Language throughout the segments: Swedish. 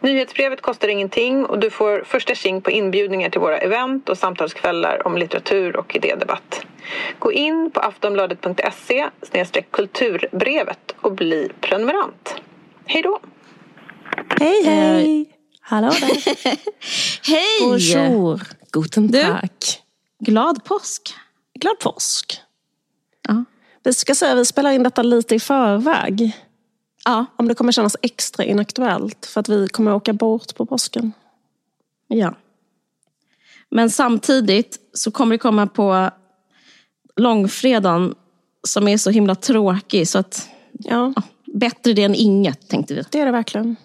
Nyhetsbrevet kostar ingenting och du får första tjing på inbjudningar till våra event och samtalskvällar om litteratur och idédebatt. Gå in på aftonbladet.se kulturbrevet och bli prenumerant. Hej då! Hej hej! Hallå där! Hej! Bonjour! Guten? Tag. Glad påsk! Glad påsk. Ja. Vi ska säga vi spelar in detta lite i förväg. Ja. Om det kommer kännas extra inaktuellt för att vi kommer åka bort på påsken. ja. Men samtidigt så kommer det komma på långfredagen som är så himla tråkig så att Ja, bättre det än inget tänkte vi. det är det verkligen.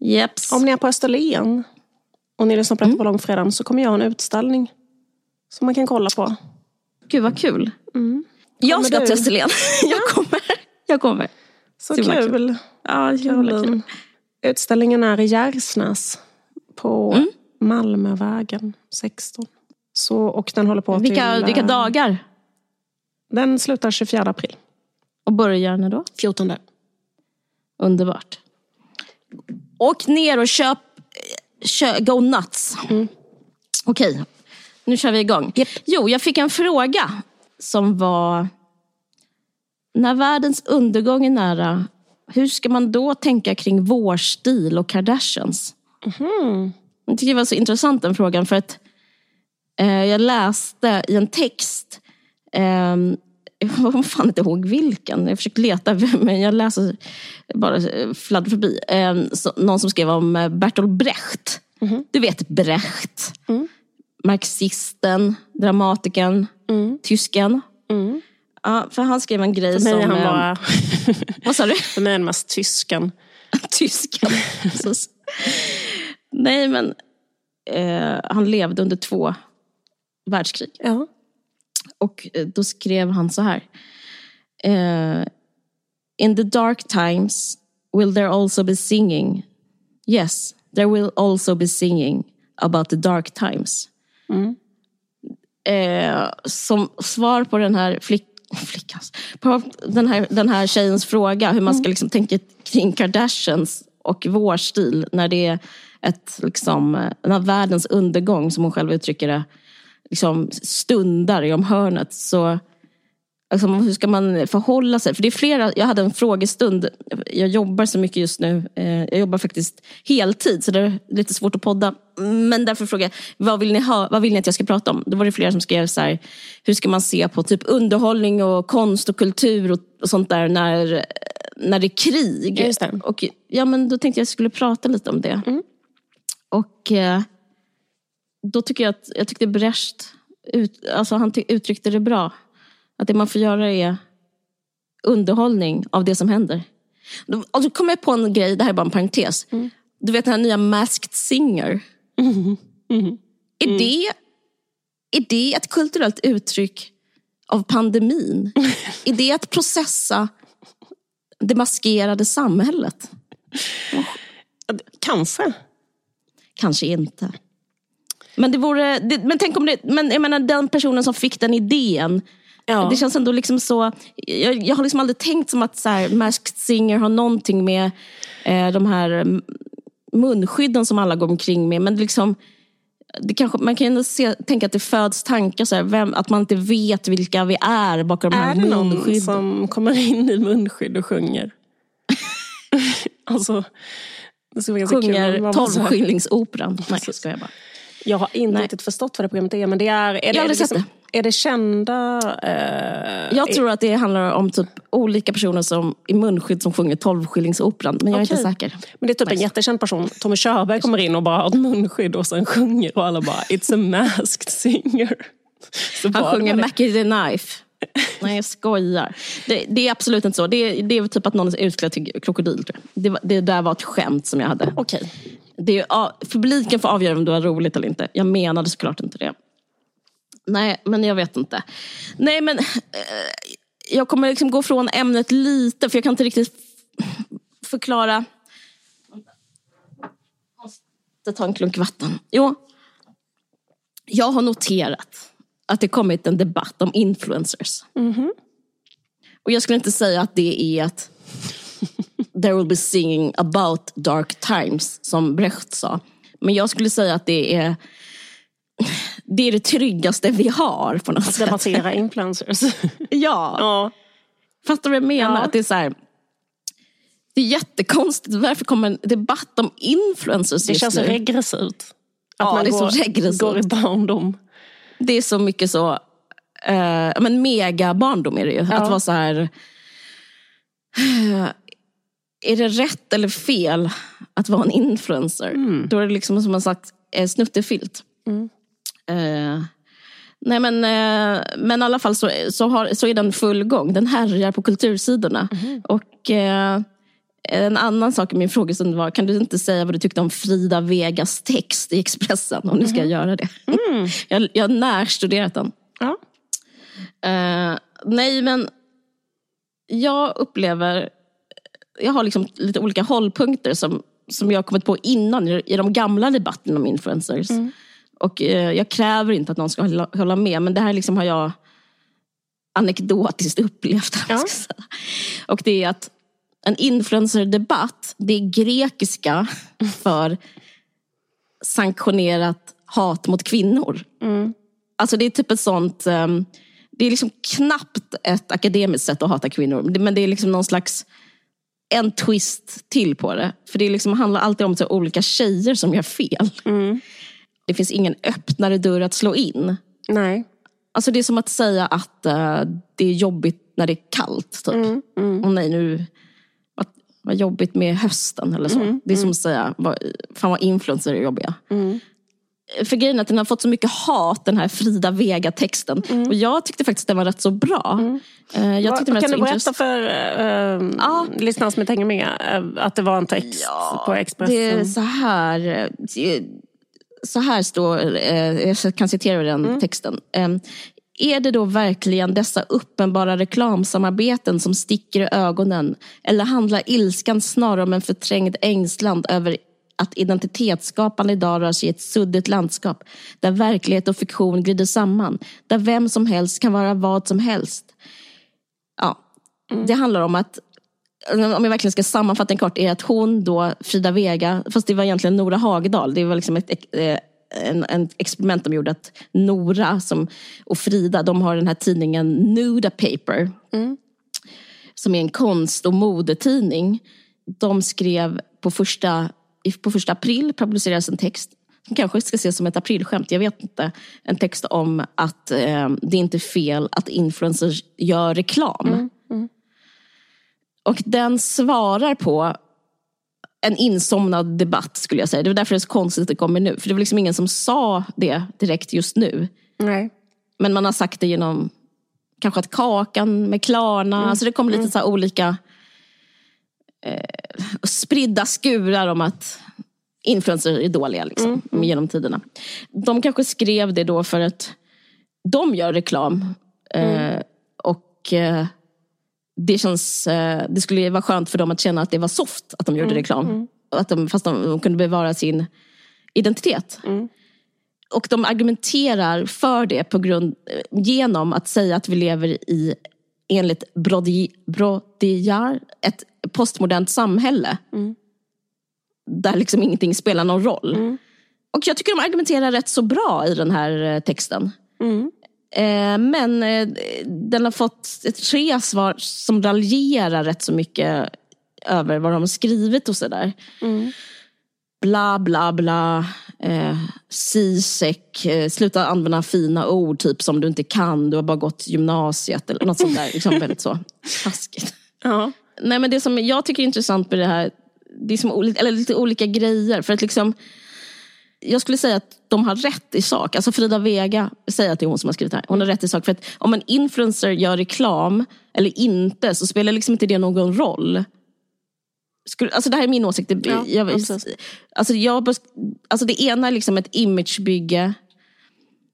Jeps. Om ni är på Österlen och ni lyssnar på Mm. detta på långfredagen så kommer jag ha en utställning som man kan kolla på. Gud vad kul. Jag Kommer ska du? till Österlen. Jag kommer. Jag kommer. Så Så kul. kul. Ja. Caroline. Utställningen är i Gärsnäs på Mm. Malmövägen 16. Så, och den håller på Vilka, till... vilka eh, dagar? Den slutar 24 april. Och börjar när då? 14. Underbart. Åk ner och köp, kö, go nuts. Okej, nu kör vi igång. Jo, jag fick en fråga som var... När världens undergång är nära, hur ska man då tänka kring vårstil och Kardashians? Jag tycker det var så intressant den frågan för att eh, jag läste i en text eh, jag kommer fan inte ihåg vilken. Jag försökte leta, men jag läser bara eh, fladdrar förbi. Eh, så, någon som skrev om eh, Bertolt Brecht. Du vet Brecht. Marxisten, dramatikern, tysken. Ja, för han skrev en grej För mig är som... han eh, bara... Vad sa du? För mig är han mest tysken. Så- Nej, men eh, han levde under två världskrig. Ja. Och eh, då skrev han så här. Eh, In the dark times will there also be singing. Yes, there will also be singing about the dark times. Eh, som svar på den här flick, flickans, på den här, den här tjejens fråga hur man ska liksom tänka kring Kardashians och vår stil när det är ett, liksom, här världens undergång som hon själv uttrycker det liksom, stundar i om hörnet. Så alltså, hur ska man förhålla sig? För det är flera, jag hade en frågestund, jag jobbar så mycket just nu, eh, jag jobbar faktiskt heltid så det är lite svårt att podda. Men därför frågade jag, vad vill ni, ha, vad vill ni att jag ska prata om? Då var det flera som skrev så här, hur ska man se på typ underhållning och konst och kultur och, och sånt där när, när det är krig? Just det. Och, ja, men då tänkte jag att jag skulle prata lite om det. Och eh, då tycker jag att, jag tyckte Brecht, ut, alltså han uttryckte det bra. Att det man får göra är underhållning av det som händer. Och så kom jag på en grej, det här är bara en parentes. Du vet den här nya Masked Singer. Är, det, är det ett kulturellt uttryck av pandemin? är det att processa det maskerade samhället? Kanske. Kanske inte. Men, det vore, det, men tänk om det, men jag menar den personen som fick den idén. Ja. Det känns ändå liksom så, jag, jag har liksom aldrig tänkt som att så här, Masked Singer har någonting med eh, de här munskydden som alla går omkring med. Men liksom, det kanske, man kan ju ändå se, tänka att det föds tankar, så här, vem, att man inte vet vilka vi är bakom de här Är det någon munskydden. som kommer in i munskydd och sjunger? alltså, det skulle vara det Sjunger tolvskillingsoperan. Nej, jag skojar bara. Jag har inte Nej. riktigt förstått vad det programmet är, men det är... är det, Jag har det aldrig sett liksom, är det kända... Eh, Jag tror att det handlar om typ olika personer som, i munskydd som sjunger tolvskillingsoperan. Men jag är inte säker. Men det är typ en Nice. jättekänd person. Tommy Körberg kommer in och bara har ett munskydd och sen sjunger och alla bara It's a masked singer. Så Han sjunger det. Mac is the knife. Nej, jag skojar. Det, det är absolut inte så. Det, är- det är typ att någon är utklädd till krokodil. Det, det där var ett skämt som jag hade. Okej. Det är, ja, publiken får avgöra om det var roligt eller inte. Jag menade såklart inte det. Nej, men jag vet inte. Nej, men eh, jag kommer liksom gå från ämnet lite, för jag kan inte riktigt förklara. Jag måste ta en klunk vatten. Jo, jag har noterat att det kommit en debatt om influencers. Och jag skulle inte säga att det är att there will be singing about dark times, som Brecht sa. Men jag skulle säga att det är det, är det tryggaste vi har på något Att sätt. debattera influencers. Ja, ja. fattar du vad jag menar? Ja. Att det är så här, det är jättekonstigt. Varför kommer en debatt om influencers Det just känns så nu? regressivt. Att Ja, man det är så går, regressivt. går i barndom. Det är så mycket så, eh, men mega barndom är det ju. Att vara så här, eh, är det rätt eller fel att vara en influencer? Då är det liksom som en slags eh, snuttefilt. Eh, nej men, eh, men i alla fall så, så, har, så är den full gång. Den härjar på kultursidorna. Och eh, en annan sak i min frågestund var, kan du inte säga vad du tyckte om Frida Vegas text i Expressen? Om du ska göra det. jag, jag har närstuderat den. Ja. Eh, nej, men jag upplever... Jag har liksom lite olika hållpunkter som, som jag kommit på innan i, de gamla debatterna om influencers. Och eh, jag kräver inte att någon ska hålla, hålla med, men det här liksom har jag anekdotiskt upplevt. Ja. Och det är att en influencerdebatt, det är grekiska för sanktionerat hat mot kvinnor. Alltså det är typ ett sånt... ehm, det är liksom knappt ett akademiskt sätt att hata kvinnor. Men det är liksom någon slags... En twist till på det. För det liksom handlar alltid om så olika tjejer som gör fel. Det finns ingen öppnare dörr att slå in. Nej. Alltså det är som att säga att eh, det är jobbigt när det är kallt. Typ. Och nej, nu... Vad, vad jobbigt med hösten eller så. Det är som att säga, vad, fan vad influencer är jobbiga. För grejen är att den har fått så mycket hat, den här Frida Vega-texten. Och jag tyckte faktiskt den var rätt så bra. Eh, Jag tyckte var kan du berätta för uh, lyssnarna som inte hänger med eh, att det var en text på Expressen? Det är så här, eh, så här står, eh, jag kan citera den Mm. texten. Eh, Är det då verkligen dessa uppenbara reklamsamarbeten som sticker i ögonen? Eller handlar ilskan snarare om en förträngd ängslan över att identitetsskapande idag rör sig i ett suddigt landskap där verklighet och fiktion glider samman, där vem som helst kan vara vad som helst. Ja, Det handlar om att om jag verkligen ska sammanfatta den kort, är att hon då, Frida Vega, fast det var egentligen Nora Hagedal, det var liksom ett, eh, en, en experiment de gjorde, att Nora som, och Frida, de har den här tidningen Nuda Paper, som är en konst och modetidning. De skrev på första, på första april, publicerades en text som kanske ska ses som ett aprilskämt, jag vet inte. En text om att eh, det inte är fel att influencers gör reklam. Och den svarar på en insomnad debatt skulle jag säga. Det var därför det är så konstigt att det kommer nu. För det var liksom ingen som sa det direkt just nu. Nej. Men man har sagt det genom kanske att Kakan med Klarna. Alltså det kommer lite så här olika eh, spridda skurar om att influencers är dåliga liksom, genom tiderna. De kanske skrev det då för att de gör reklam. Eh, och eh, det, känns, eh, det skulle vara skönt för dem att känna att det var soft att de gjorde reklam. Och Att de, fast de, de kunde bevara sin identitet. Och de argumenterar för det på grund, eh, genom att säga att vi lever i, enligt Baudrillard, ett postmodernt samhälle. Där liksom ingenting spelar någon roll. Och jag tycker de argumenterar rätt så bra i den här eh, texten. Eh, men eh, den har fått tre svar som raljerar rätt så mycket över vad de har skrivit och sådär. Bla, bla, bla. Eh, Sisek, eh, sluta använda fina ord typ som du inte kan, du har bara gått gymnasiet eller något sånt där. Liksom väldigt så taskigt. Ja. Nej, men det som jag tycker är intressant med det här, det är som eller lite olika grejer. För att liksom, jag skulle säga att de har rätt i sak. Alltså Frida Vega, säger att det är hon som har skrivit det här. Hon har rätt i sak. För att om en influencer gör reklam eller inte så spelar liksom inte det någon roll. Skulle, alltså det här är min åsikt. Det, Ja, jag, alltså jag, alltså det ena är liksom ett imagebygge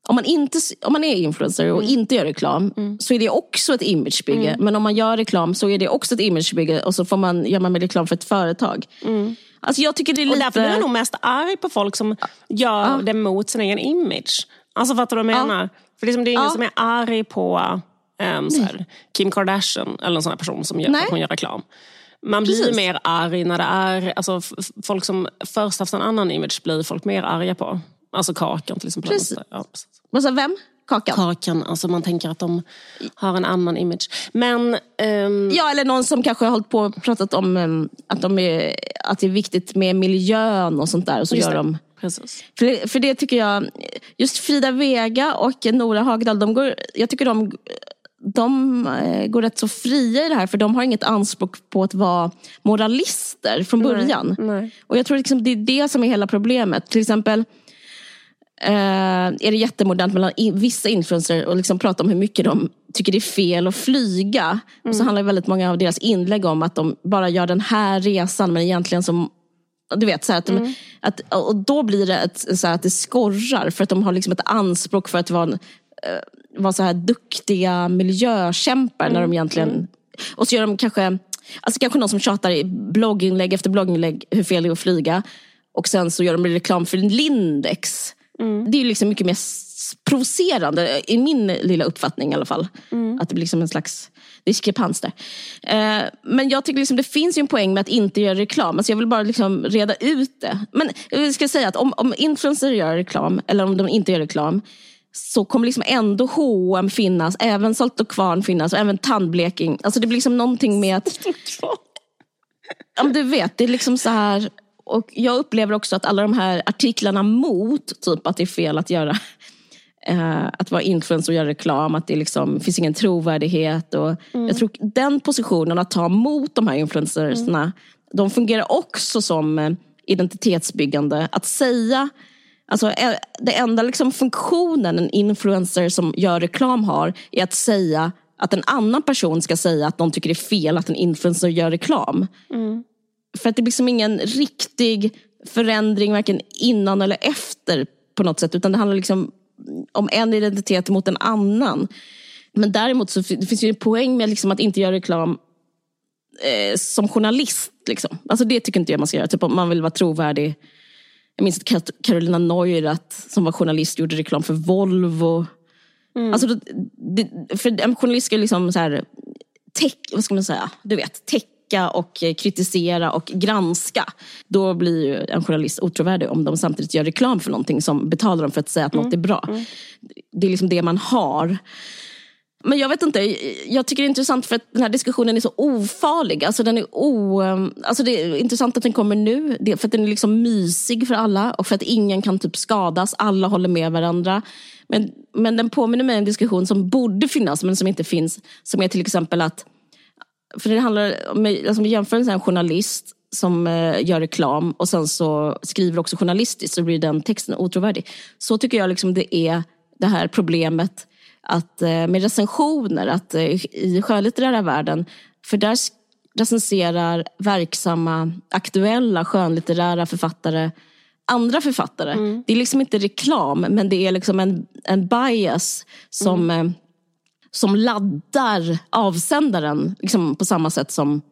om man, inte, om man är influencer och Mm. inte gör reklam så är det också ett imagebygge. Men om man gör reklam så är det också ett imagebygge och så får man, gör man med reklam för ett företag. Alltså jag tycker det är Mm. Och lite... därför blir jag nog mest arg på folk som gör det mot sin egen image. Alltså fattar du vad jag menar? För liksom, det är ingen Ja. som är arg på um, så här, Kim Kardashian eller en sån person som gör, Nej. hon gör reklam. Man blir Precis. mer arg när det är alltså, folk som först haft en annan image blir folk mer arga på. Alltså Kakan till exempel. Precis. Ja, precis. Vad sa vem? Kakan? Kakan, alltså man tänker att de har en annan image. Men ehm, Ja, eller någon som kanske har hållit på och pratat om em, att, de är, att det är viktigt med miljön och sånt där. Och så just gör det. de Precis. För för det tycker jag, just Frida Vega och Nora Hagdal, de går, jag tycker de, de eh, går rätt så fria i det här för de har inget anspråk på att vara moralister från början. nej. Och jag tror liksom det är det som är hela problemet. Till exempel är det jättemodernt mellan vissa influencers och liksom prata om hur mycket de tycker det är fel att flyga. Och så handlar väldigt många av deras inlägg om att de bara gör den här resan men egentligen som du vet, så att, de, att Och då blir det ett, så att det skorrar för att de har liksom ett anspråk för att vara, en, eh, vara så här duktiga miljökämpar när de egentligen... Och så gör de kanske, alltså kanske någon som tjatar i blogginlägg efter blogginlägg hur fel det är att flyga. Och sen så gör de reklam för Lindex. Det är liksom mycket mer provocerande, i min lilla uppfattning i alla fall. Att det blir liksom en slags diskrepans där. Eh, men jag tycker liksom det finns ju en poäng med att inte göra reklam. Alltså jag vill bara liksom reda ut det. Men jag ska säga att om, om influencers gör reklam, eller om de inte gör reklam, så kommer liksom ändå H&M finnas, även Salt och Kvarn finnas och även tandbleking. Alltså det blir liksom någonting med att Ja, du vet, det är liksom så här. Och jag upplever också att alla de här artiklarna mot typ att det är fel att göra eh, att vara influencer och göra reklam, att det liksom finns ingen trovärdighet. Och Jag tror den positionen att ta mot de här influencersna, de fungerar också som eh, identitetsbyggande. Att säga, alltså eh, det enda liksom funktionen en influencer som gör reklam har är att säga att en annan person ska säga att de tycker det är fel att en influencer gör reklam. För att det blir liksom ingen riktig förändring varken innan eller efter på något sätt. Utan det handlar liksom om en identitet mot en annan. Men däremot så det finns ju en poäng med liksom att inte göra reklam eh, som journalist. Liksom. Alltså det tycker inte jag man ska göra. Typ om man vill vara trovärdig. Jag minns att Carolina Neurath som var journalist gjorde reklam för Volvo. Alltså, det, det, för en journalist ska liksom så här, täck, vad ska man säga, du vet, täcka och eh, kritisera och granska. Då blir ju en journalist otrovärdig om de samtidigt gör reklam för någonting som betalar dem för att säga att något är bra. Det är liksom det man har. Men jag vet inte, jag tycker det är intressant för att den här diskussionen är så ofarlig. Alltså den är o, alltså det är intressant att den kommer nu, det- för att den är liksom mysig för alla och för att ingen kan typ skadas, alla håller med varandra. Men, men den påminner mig om en diskussion som borde finnas men som inte finns. Som är till exempel att, för det handlar om, alltså jämför en journalist som eh, gör reklam och sen så skriver också journalistiskt så blir den texten otrovärdig. Så tycker jag liksom det är det här problemet att, eh, med recensioner, att eh, i skönlitterära världen, för där recenserar verksamma, aktuella skönlitterära författare andra författare. Det är liksom inte reklam, men det är liksom en, en bias som, eh, som laddar avsändaren liksom på samma sätt som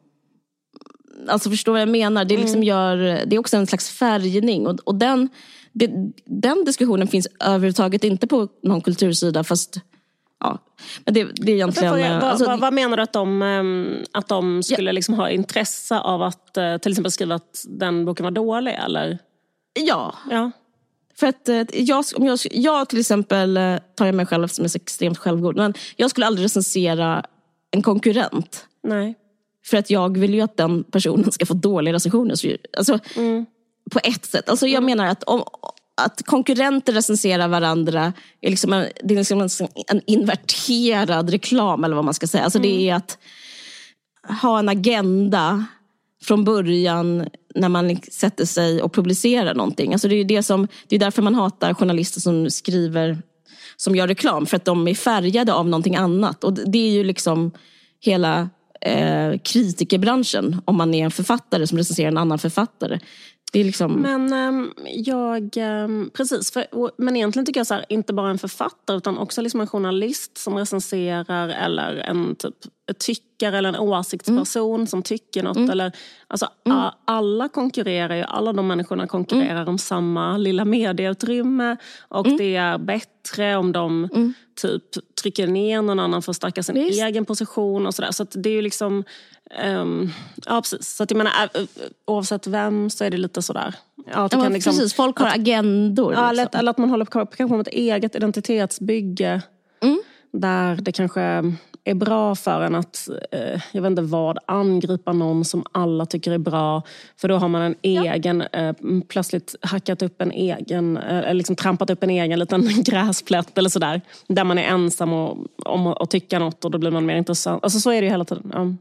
Alltså förstår vad jag menar? Det, liksom gör, det är också en slags färgning. Och, och den, det, den diskussionen finns överhuvudtaget inte på någon kultursida. Fast, ja. Men det, det är egentligen... Vad, eh, vad, alltså, vad, vad menar du att de, ehm, att de skulle liksom ha intresse av att eh, till exempel skriva att den boken var dålig? Eller? ja, Ja. För att eh, jag, om jag, jag till exempel, eh, tar jag mig själv som är så extremt självgod, men jag skulle aldrig recensera en konkurrent. Nej. För att jag vill ju att den personen ska få dåliga recensioner. Så, alltså, På ett sätt. Alltså, jag menar att om, att konkurrenter recenserar varandra är liksom en, det är liksom en, en inverterad reklam eller vad man ska säga. Alltså, Det är att ha en agenda från början när man sätter sig och publicerar någonting. Alltså det, är det, som, det är därför man hatar journalister som skriver som gör reklam, för att de är färgade av någonting annat. Och det är ju liksom hela eh, kritikerbranschen, om man är en författare som recenserar en annan författare. Det är liksom... Men um, jag, um, precis, för, och, men egentligen tycker jag så här, inte bara en författare utan också liksom en journalist som recenserar eller en typ tyckare eller en åsiktsperson mm. som tycker något. Mm. Eller, alltså, mm. a, alla konkurrerar ju, alla de människorna konkurrerar mm. om samma lilla medieutrymme och mm. det är bättre om de mm. typ trycker ner någon annan för att stärka sin Visst. egen position och sådär. Så det är ju liksom Um, ja, precis. Så att jag menar, oavsett vem så är det lite sådär. Ja, ja liksom, precis, folk har att, agendor. Ja, liksom. eller att man håller på kanske med ett eget identitetsbygge. Mm. Där det kanske är bra för en att, eh, jag vet inte vad, angripa någon som alla tycker är bra. För då har man en egen, ja. eh, plötsligt hackat upp en egen, eh, liksom trampat upp en egen liten gräsplätt eller sådär. Där man är ensam och, om att tycka något och då blir man mer intressant. Alltså så är det ju hela tiden. Ja.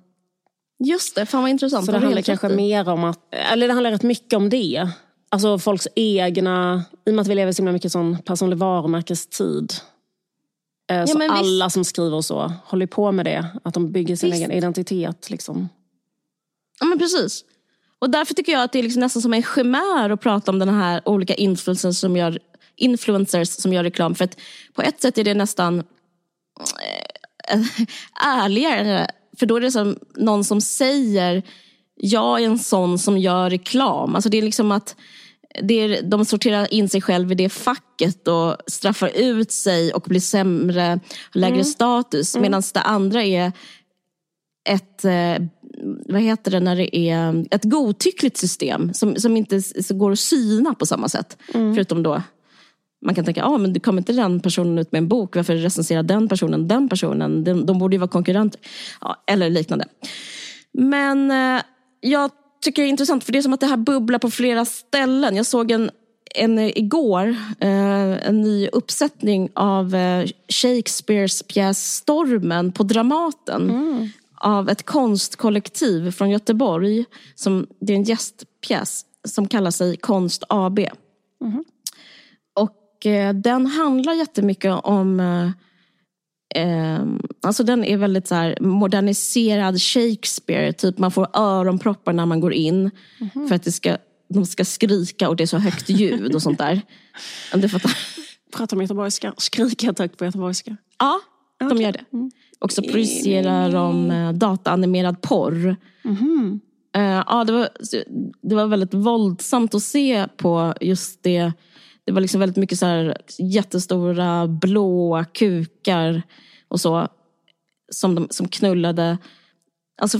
Just det, fan vad intressant. Så det handlar kanske mer om att, eller det handlar rätt mycket om det. Alltså folks egna, i och med att vi lever i så himla mycket sån personlig varumärkestid. Eh, ja, så alla visst. som skriver och så håller på med det. Att de bygger sin visst. egen identitet. Liksom. Ja men precis. Och därför tycker jag att det är liksom nästan som en chimär att prata om den här olika influencers som gör, influencers som gör reklam. För att på ett sätt är det nästan äh, ärligare för då är det som någon som säger, jag är en sån som gör reklam. Alltså det är liksom att det är, de sorterar in sig själv i det facket och straffar ut sig och blir sämre, lägre mm. status. Mm. Medan det andra är ett, eh, vad heter det när det är ett godtyckligt system som, som inte så går att syna på samma sätt. Mm. Förutom då man kan tänka, ah, men det kommer inte den personen ut med en bok, varför recenserar den personen den personen? De, de borde ju vara konkurrenter. Ja, eller liknande. Men eh, jag tycker det är intressant, för det är som att det här bubblar på flera ställen. Jag såg en, en igår, eh, en ny uppsättning av eh, Shakespeares pjäs Stormen på Dramaten. Mm. Av ett konstkollektiv från Göteborg. Som, det är en gästpjäs som kallar sig Konst AB. Mm. Eh, den handlar jättemycket om eh, eh, alltså den är väldigt så här, moderniserad Shakespeare. Typ man får öronproppar när man går in. Mm. För att det ska, de ska skrika och det är så högt ljud och sånt där. Du fattar? Pratar de göteborgska? Skriker högt på göteborgska? Ja, de okay. gör det. Mm. Och så projicerar de eh, dataanimerad porr. Mm. Uh, ja, det, var, det var väldigt våldsamt att se på just det det var liksom väldigt mycket så här jättestora blåa kukar och så. Som, de, som knullade. Alltså,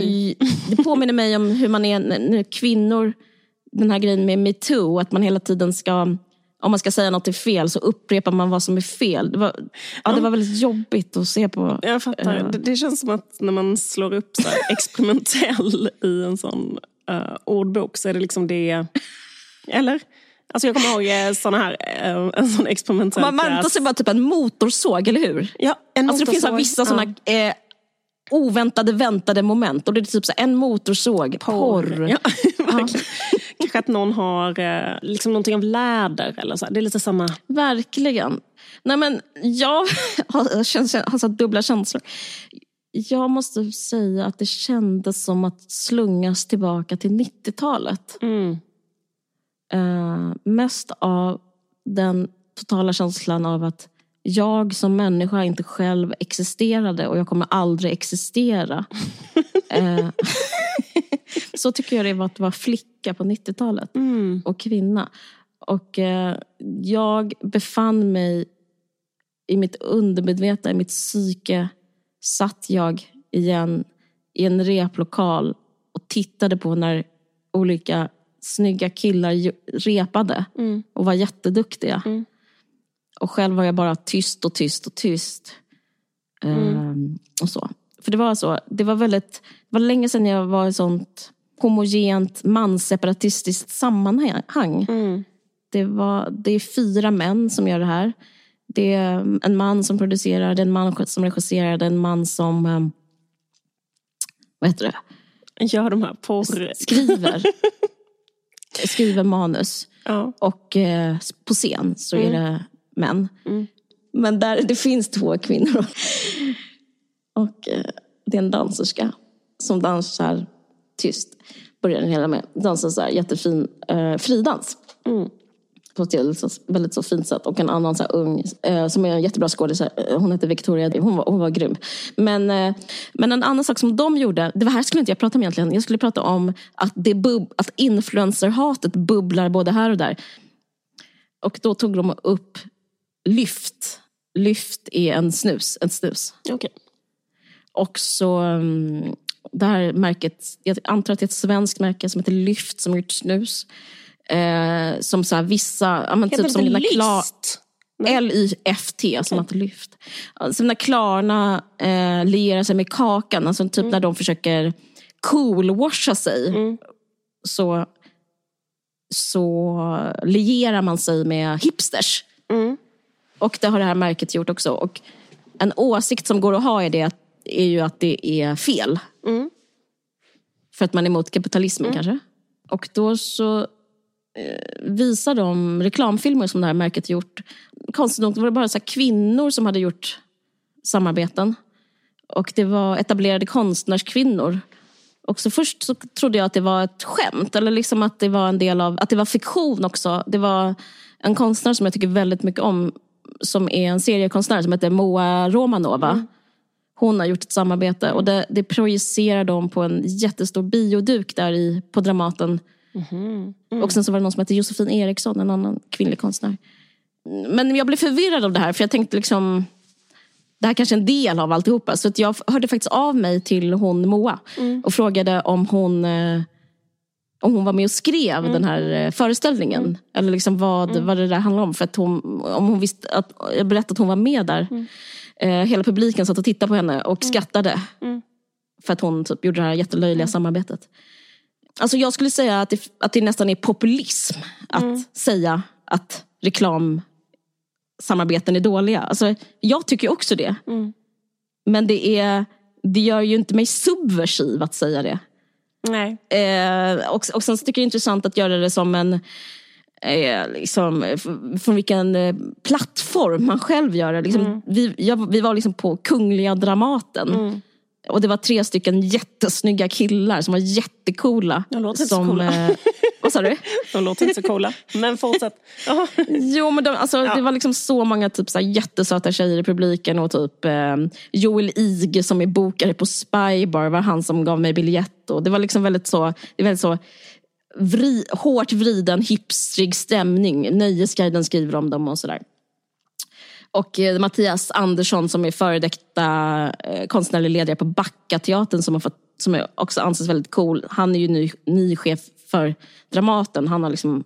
i, det påminner mig om hur man är när kvinnor, den här grejen med metoo, att man hela tiden ska om man ska säga något är fel så upprepar man vad som är fel. Det var, ja, det var väldigt jobbigt att se på. Jag fattar. Uh, det, det, känns som att när man slår upp så experimentell i en sån uh, ordbok så är det liksom det... Eller? Alltså jag kommer ihåg eh, såna här, eh, en sån experimentell Man väntar sig bara typ en motorsåg, eller hur? Ja, en alltså motorsåg. Det finns vissa såna eh, oväntade, väntade moment. Och det är typ så en motorsåg, porr. porr. Ja, Kanske att någon har eh, liksom någonting av läder eller så. Det är lite samma. Verkligen. Nej men jag har, känns, har så dubbla känslor. Jag måste säga att det kändes som att slungas tillbaka till 90-talet. Mm. Uh, mest av den totala känslan av att jag som människa inte själv existerade och jag kommer aldrig existera. uh, så tycker jag det var att vara flicka på 90-talet mm. och kvinna. Och uh, jag befann mig i mitt undermedvetna, i mitt psyke, satt jag igen i en replokal och tittade på när olika snygga killar repade mm. och var jätteduktiga. Mm. Och själv var jag bara tyst och tyst och tyst. Mm. Ehm, och så. För det var så, det var väldigt, det var länge sedan jag var i sånt homogent mansseparatistiskt sammanhang. Mm. Det, var, det är fyra män som gör det här. Det är en man som producerar, det är en man som regisserar, det är en man som ehm, vad heter det? Gör de här porr... Skriver. skriver manus. Ja. Och eh, på scen så mm. är det män. Mm. Men där det finns två kvinnor. Och eh, det är en danserska som dansar tyst. börjar den hela med. Dansa så här jättefin eh, fridans. På ett väldigt så, väldigt så fint sätt. Och en annan så ung, eh, som är en jättebra skådis. eh, Hon heter Victoria, hon var, hon var grym. Men, eh, men en annan sak som de gjorde, det var här skulle inte jag prata om egentligen. Jag skulle prata om att, det bub, att influencerhatet bubblar både här och där. Och då tog de upp Lyft. Lyft är en snus, en snus. Okej. Och så mm, det här märket, jag antar att det är ett svenskt märke som heter Lyft som har gjort snus. Eh, som så här vissa, ja, men typ som det den där Klar, list? L-Y-F-T, som att lyft. Alltså när Klarna eh, lierar sig med Kakan, alltså typ när de försöker coolwasha sig. Så, så lierar man sig med hipsters. Och det har det här märket gjort också. Och en åsikt som går att ha är, det, är ju att det är fel. För att man är emot kapitalismen kanske. Och då så eh, visar de reklamfilmer som det här märket gjort. Konstigt nog var det bara så kvinnor som hade gjort samarbeten. Och det var etablerade konstnärskvinnor. Och så först så trodde jag att det var ett skämt. Eller liksom att det var en del av, att det var fiktion också. Det var en konstnär som jag tycker väldigt mycket om. Som är en seriekonstnär som heter Moa Romanova. Hon har gjort ett samarbete och det, det projicerar de på en jättestor bioduk där i, på Dramaten. Och sen så var det någon som hette Josefin Eriksson, en annan kvinnlig konstnär. Men jag blev förvirrad av det här för jag tänkte liksom det här kanske är en del av alltihopa. Så att jag hörde faktiskt av mig till hon Moa och frågade om hon, eh, om hon var med och skrev den här eh, föreställningen. Eller liksom vad, vad det där handlade om. För att hon, om hon visste att, jag berättade att hon var med där. Eh, hela publiken satt och tittade på henne och skrattade. För att hon typ gjorde det här jättelöjliga samarbetet. Alltså jag skulle säga att det, att det nästan är populism att säga att reklamsamarbeten är dåliga. Alltså, jag tycker också det. Men det, är, det gör ju inte mig subversiv att säga det. Nej. Eh, och, och sen så tycker jag det är intressant att göra det som en eh, liksom, från vilken eh, plattform man själv gör det. Liksom, vi, jag, vi var liksom på Kungliga Dramaten. Och det var tre stycken jättesnygga killar som var jättecoola. De låter inte så som, coola. eh, vad sa du? De låter inte så coola. Men fortsätt. Ja. Jo men de, alltså, det var liksom så många typ, så här, jättesöta tjejer i publiken och typ eh, Joel Ig som är bokare på Spybar var han som gav mig biljett. Och det var liksom väldigt så, det är väldigt så vri, hårt vriden hipstrig stämning. Nöjesguiden skriver om dem och sådär. Och eh, Mattias Andersson som är före detta eh, konstnärlig ledare på Backateatern som, har fått, som är också anses väldigt cool. Han är ju ny, ny chef för Dramaten. Han har liksom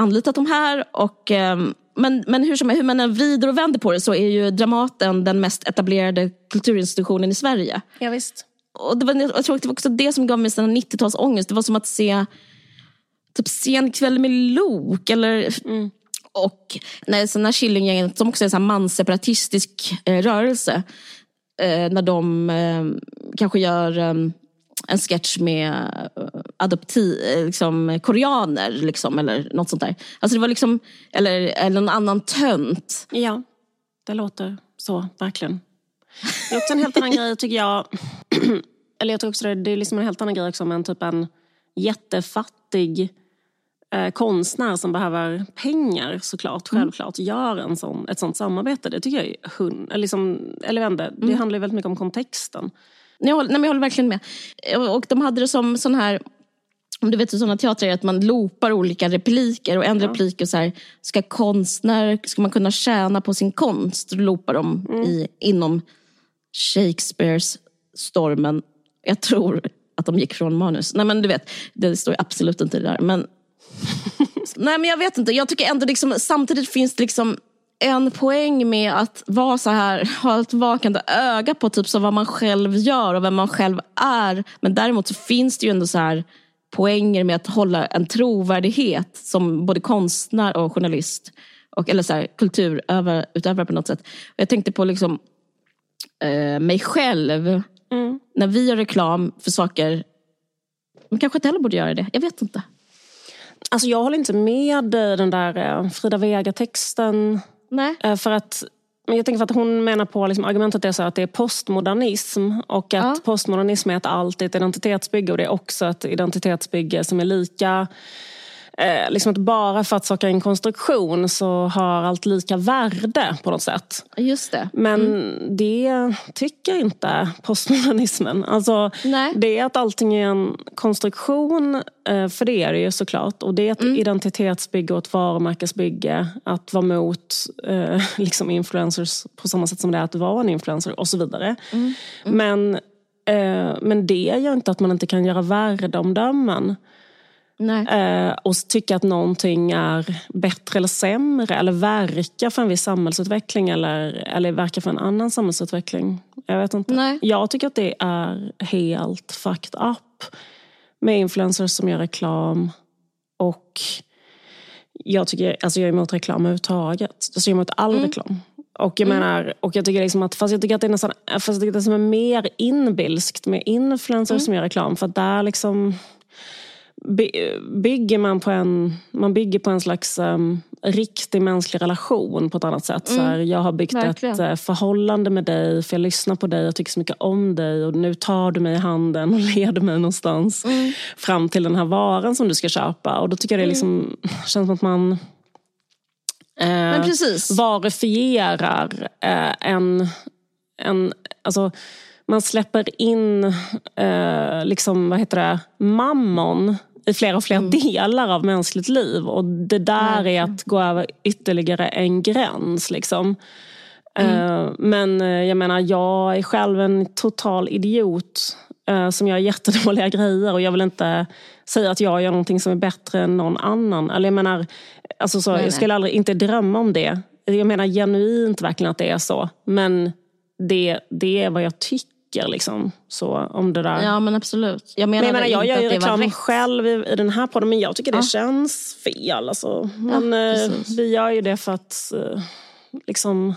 anlitat de här. Och, ehm, men, men hur, som, hur man än vrider och vänder på det så är ju Dramaten den mest etablerade kulturinstitutionen i Sverige. ja, visst. Och det var, jag tror att det var också det som gav mig sån 90-talsångest. Det var som att se typ sen kväll med Lok. Eller, och när, så när Killinggänget, som också är en sån här mansseparatistisk eh, rörelse. Eh, när de eh, kanske gör eh, en sketch med eh, adopti, eh, liksom, koreaner. Liksom, eller något sånt där. Alltså det var liksom, eller, eller någon annan tönt. Ja, det låter så, verkligen. Det är också en helt annan grej tycker jag. Eller jag tror också det, det är liksom en helt annan grej också om en typ en jättefattig eh, konstnär som behöver pengar såklart, självklart, gör en sån, ett sånt samarbete. Det tycker jag är hund, eller, liksom, eller vet inte, det handlar ju väldigt mycket om kontexten. Jag håller, nej, jag håller verkligen med. Och de hade det som sån här, om du vet hur sådana teatrar är, att man loopar olika repliker och en replik är så här, ska konstnär, ska man kunna tjäna på sin konst? Då loopar de i, inom Shakespeares stormen. Jag tror att de gick från manus. Nej men du vet, det står absolut inte där. Men, nej men jag vet inte, jag tycker ändå liksom, samtidigt finns det liksom en poäng med att vara så här, ha ett vakande öga på typ så vad man själv gör och vem man själv är. Men däremot så finns det ju ändå så här poänger med att hålla en trovärdighet som både konstnär och journalist. Och, eller så här, kulturutövare på något sätt. Jag tänkte på liksom eh, mig själv. När vi gör reklam för saker, man kanske inte heller borde göra det. Jag vet inte. Alltså jag håller inte med i den där eh, Frida Vega-texten. Nej. Eh, För att Men jag tänker för att hon menar på liksom, argumentet är så att det är postmodernism och att Ja. postmodernism är att allt är ett identitetsbygge och det är också ett identitetsbygge som är lika Eh, liksom att bara för att saker är en konstruktion så har allt lika värde på något sätt. Just det. Men det tycker inte postmodernismen. Alltså, Nej. det är att allting är en konstruktion, eh, för det är det ju såklart. Och det är ett identitetsbygge och ett varumärkesbygge. Att vara mot eh, liksom influencers på samma sätt som det är att vara en influencer och så vidare. Men, eh, men det gör inte att man inte kan göra värdeomdömen. Nej. Eh, och tycka att någonting är bättre eller sämre eller verka för en viss samhällsutveckling eller, eller verka för en annan samhällsutveckling. Jag vet inte. Nej. Jag tycker att det är helt fucked up med influencers som gör reklam och jag, tycker, alltså jag är emot reklam överhuvudtaget. Alltså jag är emot all reklam. Och jag menar, och jag tycker liksom att, fast jag tycker att det är nästan, fast jag tycker att det som är mer inbilskt med influencers som gör reklam. För där liksom bygger man på en, man bygger på en slags um, riktig mänsklig relation på ett annat sätt. Så här, jag har byggt verkligen. ett eh, förhållande med dig för jag lyssnar på dig och tycker så mycket om dig och nu tar du mig i handen och leder mig någonstans fram till den här varan som du ska köpa. Och då tycker jag det liksom, känns som att man eh, Men precis. varifierar eh, en, en... Alltså, man släpper in eh, liksom, vad heter det, mammon i fler och fler Mm. delar av mänskligt liv. Och det där är att gå över ytterligare en gräns. Liksom. Mm. Eh, men eh, jag menar, jag är själv en total idiot eh, som gör jättedåliga grejer och jag vill inte säga att jag gör någonting som är bättre än någon annan. Eller jag menar, alltså så, Nej, nej. jag skulle aldrig inte drömma om det. Jag menar genuint verkligen att det är så. Men det, det är vad jag tycker. Liksom. Så om det där. Ja men absolut. Jag Men menar, jag, menar, jag gör ju reklam själv i, i den här podden men jag tycker det Ja. känns fel. Alltså. Men eh, precis. vi gör ju det för att eh, liksom,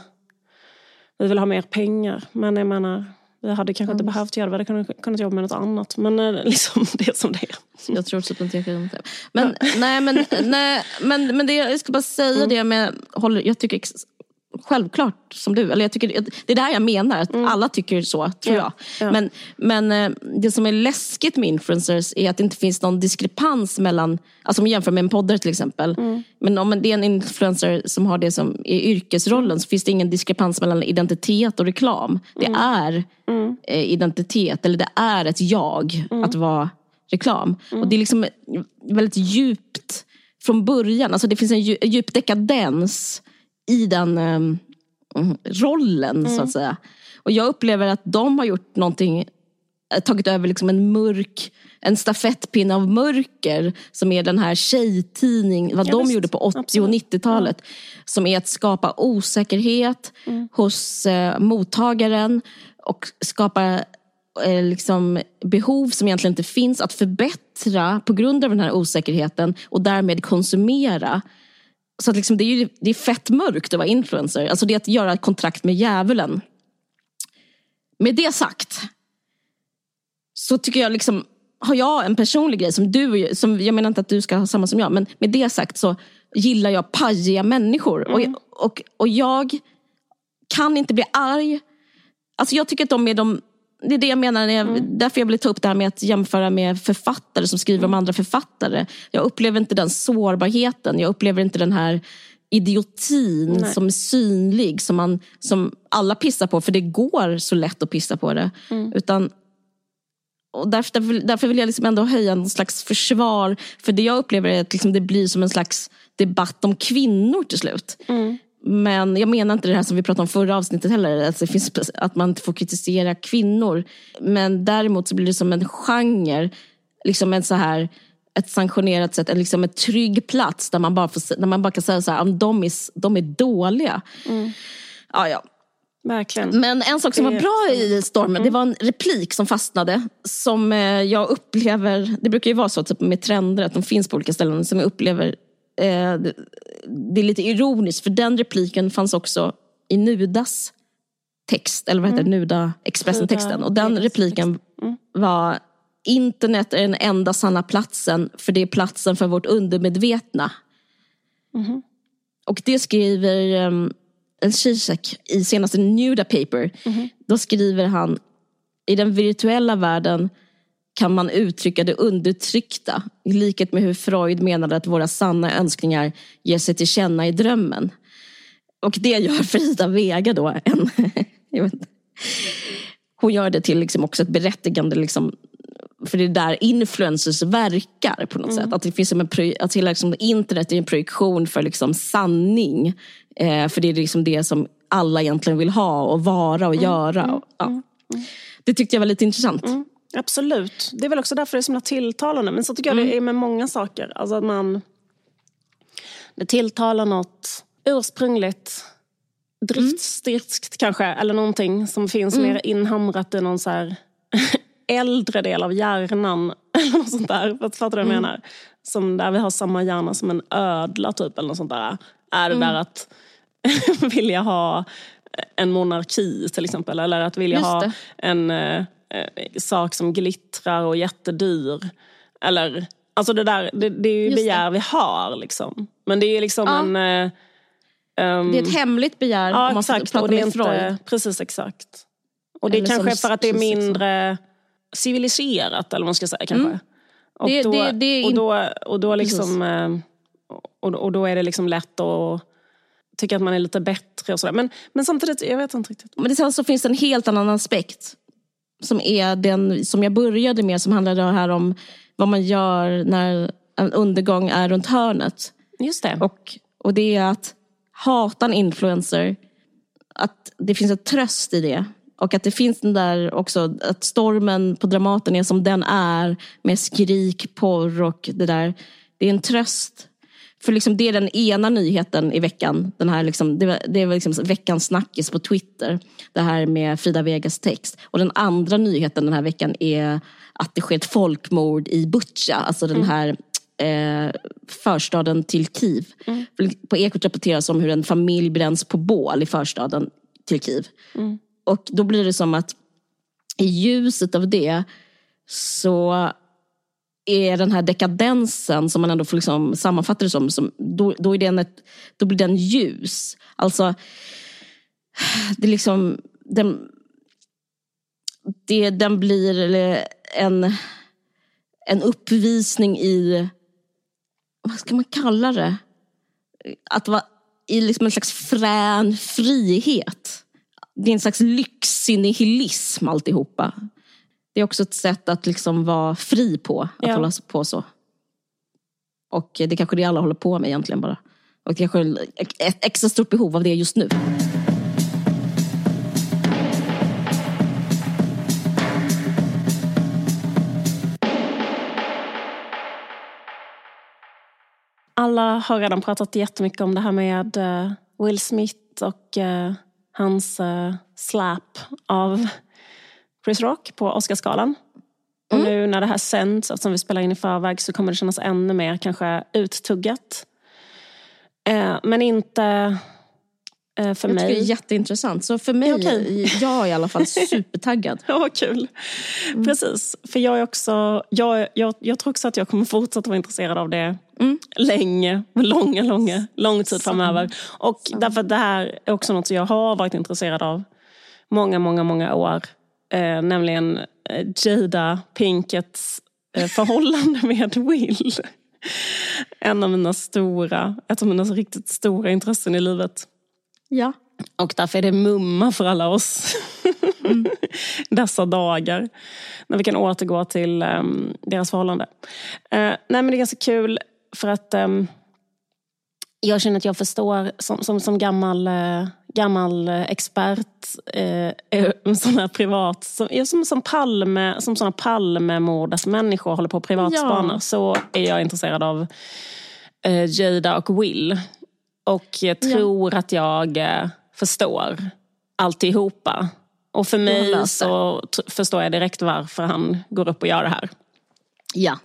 vi vill ha mer pengar. Men jag menar, vi hade kanske inte behövt göra det. Vi hade kunnat, kunnat jobba med något annat. Men eh, liksom, det är som det är. Jag tror typ inte jag kan det. Men, nej, men, nej, men, men det, jag ska bara säga Mm. det med, håller, jag tycker ex- självklart som du, eller jag tycker, det är det här jag menar, att alla tycker så tror Mm. Ja, jag. ja. Men, men eh, det som är läskigt med influencers är att det inte finns någon diskrepans mellan, alltså om vi jämför med en poddare till exempel. Mm. Men om det är en influencer som har det som är yrkesrollen så finns det ingen diskrepans mellan identitet och reklam. Det Mm. är eh, identitet, eller det är ett jag Mm. att vara reklam. Och det är liksom väldigt djupt från början. Alltså det finns en dju- djup dekadens i den mm, rollen så att säga. Och jag upplever att de har gjort någonting, eh, tagit över liksom en mörk, en stafettpinne av mörker som är den här tjejtidning, vad Ja, de visst. gjorde på 80 och Absolut. 90-talet. Som är att skapa osäkerhet hos eh, mottagaren och skapa eh, liksom behov som egentligen inte finns att förbättra på grund av den här osäkerheten och därmed konsumera. Så att liksom, det, är ju, det är fett mörkt att vara influencer. Alltså det är att göra ett kontrakt med djävulen. Med det sagt så tycker jag liksom har jag en personlig grej som du, som, jag menar inte att du ska ha samma som jag, men med det sagt så gillar jag pajiga människor. Och, och, och jag kan inte bli arg. Alltså jag tycker att de är de det är det jag menar, jag, därför jag vill ta upp det här med att jämföra med författare som skriver om andra författare. Jag upplever inte den sårbarheten, jag upplever inte den här idiotin Nej. som är synlig, som, man, som alla pissar på, för det går så lätt att pissa på det. Utan och därför, därför, vill jag liksom ändå höja en slags försvar. För det jag upplever är att liksom det blir som en slags debatt om kvinnor till slut. Men jag menar inte det här som vi pratade om förra avsnittet heller. Att, det finns, att man inte får kritisera kvinnor. Men däremot så blir det som en genre. Liksom en så här, ett sanktionerat sätt, liksom en trygg plats där man bara, får, där man bara kan säga så här, "Ja, de är, de är dåliga. Ja, ja. Verkligen. Men en sak som var bra i stormen, det var en replik som fastnade. Som eh, jag upplever, det brukar ju vara så typ, med trender, att de finns på olika ställen. Som jag upplever, eh, det, är lite ironiskt, för den repliken fanns också i Nudas text, eller vad heter det, Nuda Expressen-texten. Och den repliken var Internet är den enda sanna platsen, för det är platsen för vårt undermedvetna. Och det skriver um, Zizek i senaste Nuda Paper. Då skriver han, i den virtuella världen kan man uttrycka det undertryckta i likhet med hur Freud menade att våra sanna önskningar ger sig till känna i drömmen. Och det gör Frida Vega då. En, hon gör det till liksom också ett berättigande liksom, för det är där influencers verkar på något sätt. Att det finns som en, att hela liksom, internet är en projektion för liksom, sanning. Eh, för det är liksom det som alla egentligen vill ha och vara och göra. Och, ja. Det tyckte jag var lite intressant. Absolut. Det är väl också därför det är så himla tilltalande. Men så tycker jag det är med många saker. Alltså att man... Det tilltalar något ursprungligt driftstyrskt kanske. Eller någonting som finns mer inhamrat i någon så här äldre del av hjärnan. Eller något sånt där. Fattar du vad jag menar? Som där vi har samma hjärna som en ödla typ. Eller något sånt där. Är det där att vilja ha en monarki till exempel. Eller att vilja ha en eh, sak som glittrar och är jättedyr. Eller, alltså det, där, det, det är ju Just det. begär vi har. Liksom. Men det är liksom Ja. en... eh, ehm, Det är ett hemligt begär ja, om man exakt. prata Och det är med Freud. precis, exakt. Och det är Eller kanske som för att det är så. mindre civiliserat, eller vad man ska säga. kanske. Och, Det- då, det- det är och då, och då liksom... eh, Och, och då är det liksom lätt att tycka att man är lite bättre och sådär. Men, men samtidigt, jag vet inte riktigt. Men sen så finns det en helt annan aspekt. Som är den som jag började med, som handlade här om vad man gör när en undergång är runt hörnet. Just det. Och, och det är att hata en influencer, att det finns en tröst i det. Och att det finns den där också, att stormen på Dramaten är som den är med skrik, porr och det där. Det är en tröst. För liksom det är den ena nyheten i veckan. Den här liksom, det, var- det var liksom veckans snackis på Twitter. Det här med Frida Vegas text. Och den andra nyheten den här veckan är att det sker ett folkmord i Butja. Alltså den här eh, förstaden till Kiev. På Ekot rapporteras om hur en familj bränns på bål i förstaden till Kiev. Och då blir det som att i ljuset av det så är den här dekadensen som man ändå får liksom sammanfatta det som, som då, då, är den ett, då blir den ljus. Alltså, det är liksom, den, det, den blir en, en uppvisning i, vad ska man kalla det? Att vara i liksom en slags frän frihet. Det är en slags lyxig nihilism alltihopa. Det är också ett sätt att liksom vara fri på, att Ja. hålla på så. Och det är kanske det alla håller på med egentligen bara. Och det kanske är ett extra stort behov av det just nu. Alla har redan pratat jättemycket om det här med eh, Will Smith och eh, hans eh, slap av Chris Rock på Oscarsgalan. Och nu när det här sänds, eftersom vi spelar in i förväg, så kommer det kännas ännu mer kanske uttuggat. Eh, men inte eh, för Jag tycker det är mig. jätteintressant. Så för mig, okej. jag är i alla fall supertaggad. Ja, kul. Precis. För jag är också, jag, jag, jag tror också att jag kommer fortsätta vara intresserad av det länge, långa, långa, lång tid framöver. Och därför att det här är också något som jag har varit intresserad av många, många, många år. Eh, nämligen eh, Jada Pinkets eh, förhållande med Will. En av mina stora, ett av mina riktigt stora intressen i livet. Ja. Och därför är det mumma för alla oss dessa dagar. När vi kan återgå till um, deras förhållande. Eh, nej men det är ganska kul för att ehm, jag känner att jag förstår som, som, som gammal, eh, gammal eh, expert, eh, sån här privat, som, ja, som, som, Palme, som såna Palmemordersmänniskor håller på och privatspanar Ja. så är jag intresserad av eh, Jada och Will. Och jag tror att jag eh, förstår alltihopa. Och för mig så förstår jag direkt varför han går upp och gör det här. ja.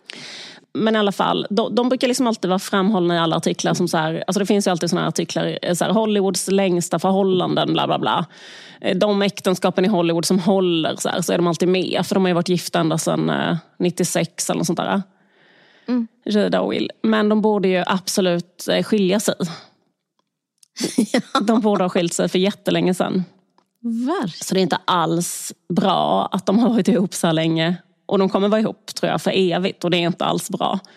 Men i alla fall, de, de brukar liksom alltid vara framhållna i alla artiklar. som så här, alltså Det finns ju alltid såna här artiklar, eh, så här, Hollywoods längsta förhållanden, bla bla bla. Eh, De äktenskapen i Hollywood som håller, så, här, så är de alltid med. För de har ju varit gifta ända sedan eh, 96 eller något sånt där. Jada och Will. Men de borde ju absolut eh, skilja sig. De borde ha skilt sig för jättelänge sedan. Verkligen. Så det är inte alls bra att de har varit ihop så länge. Och de kommer vara ihop tror jag för evigt och det är inte alls bra.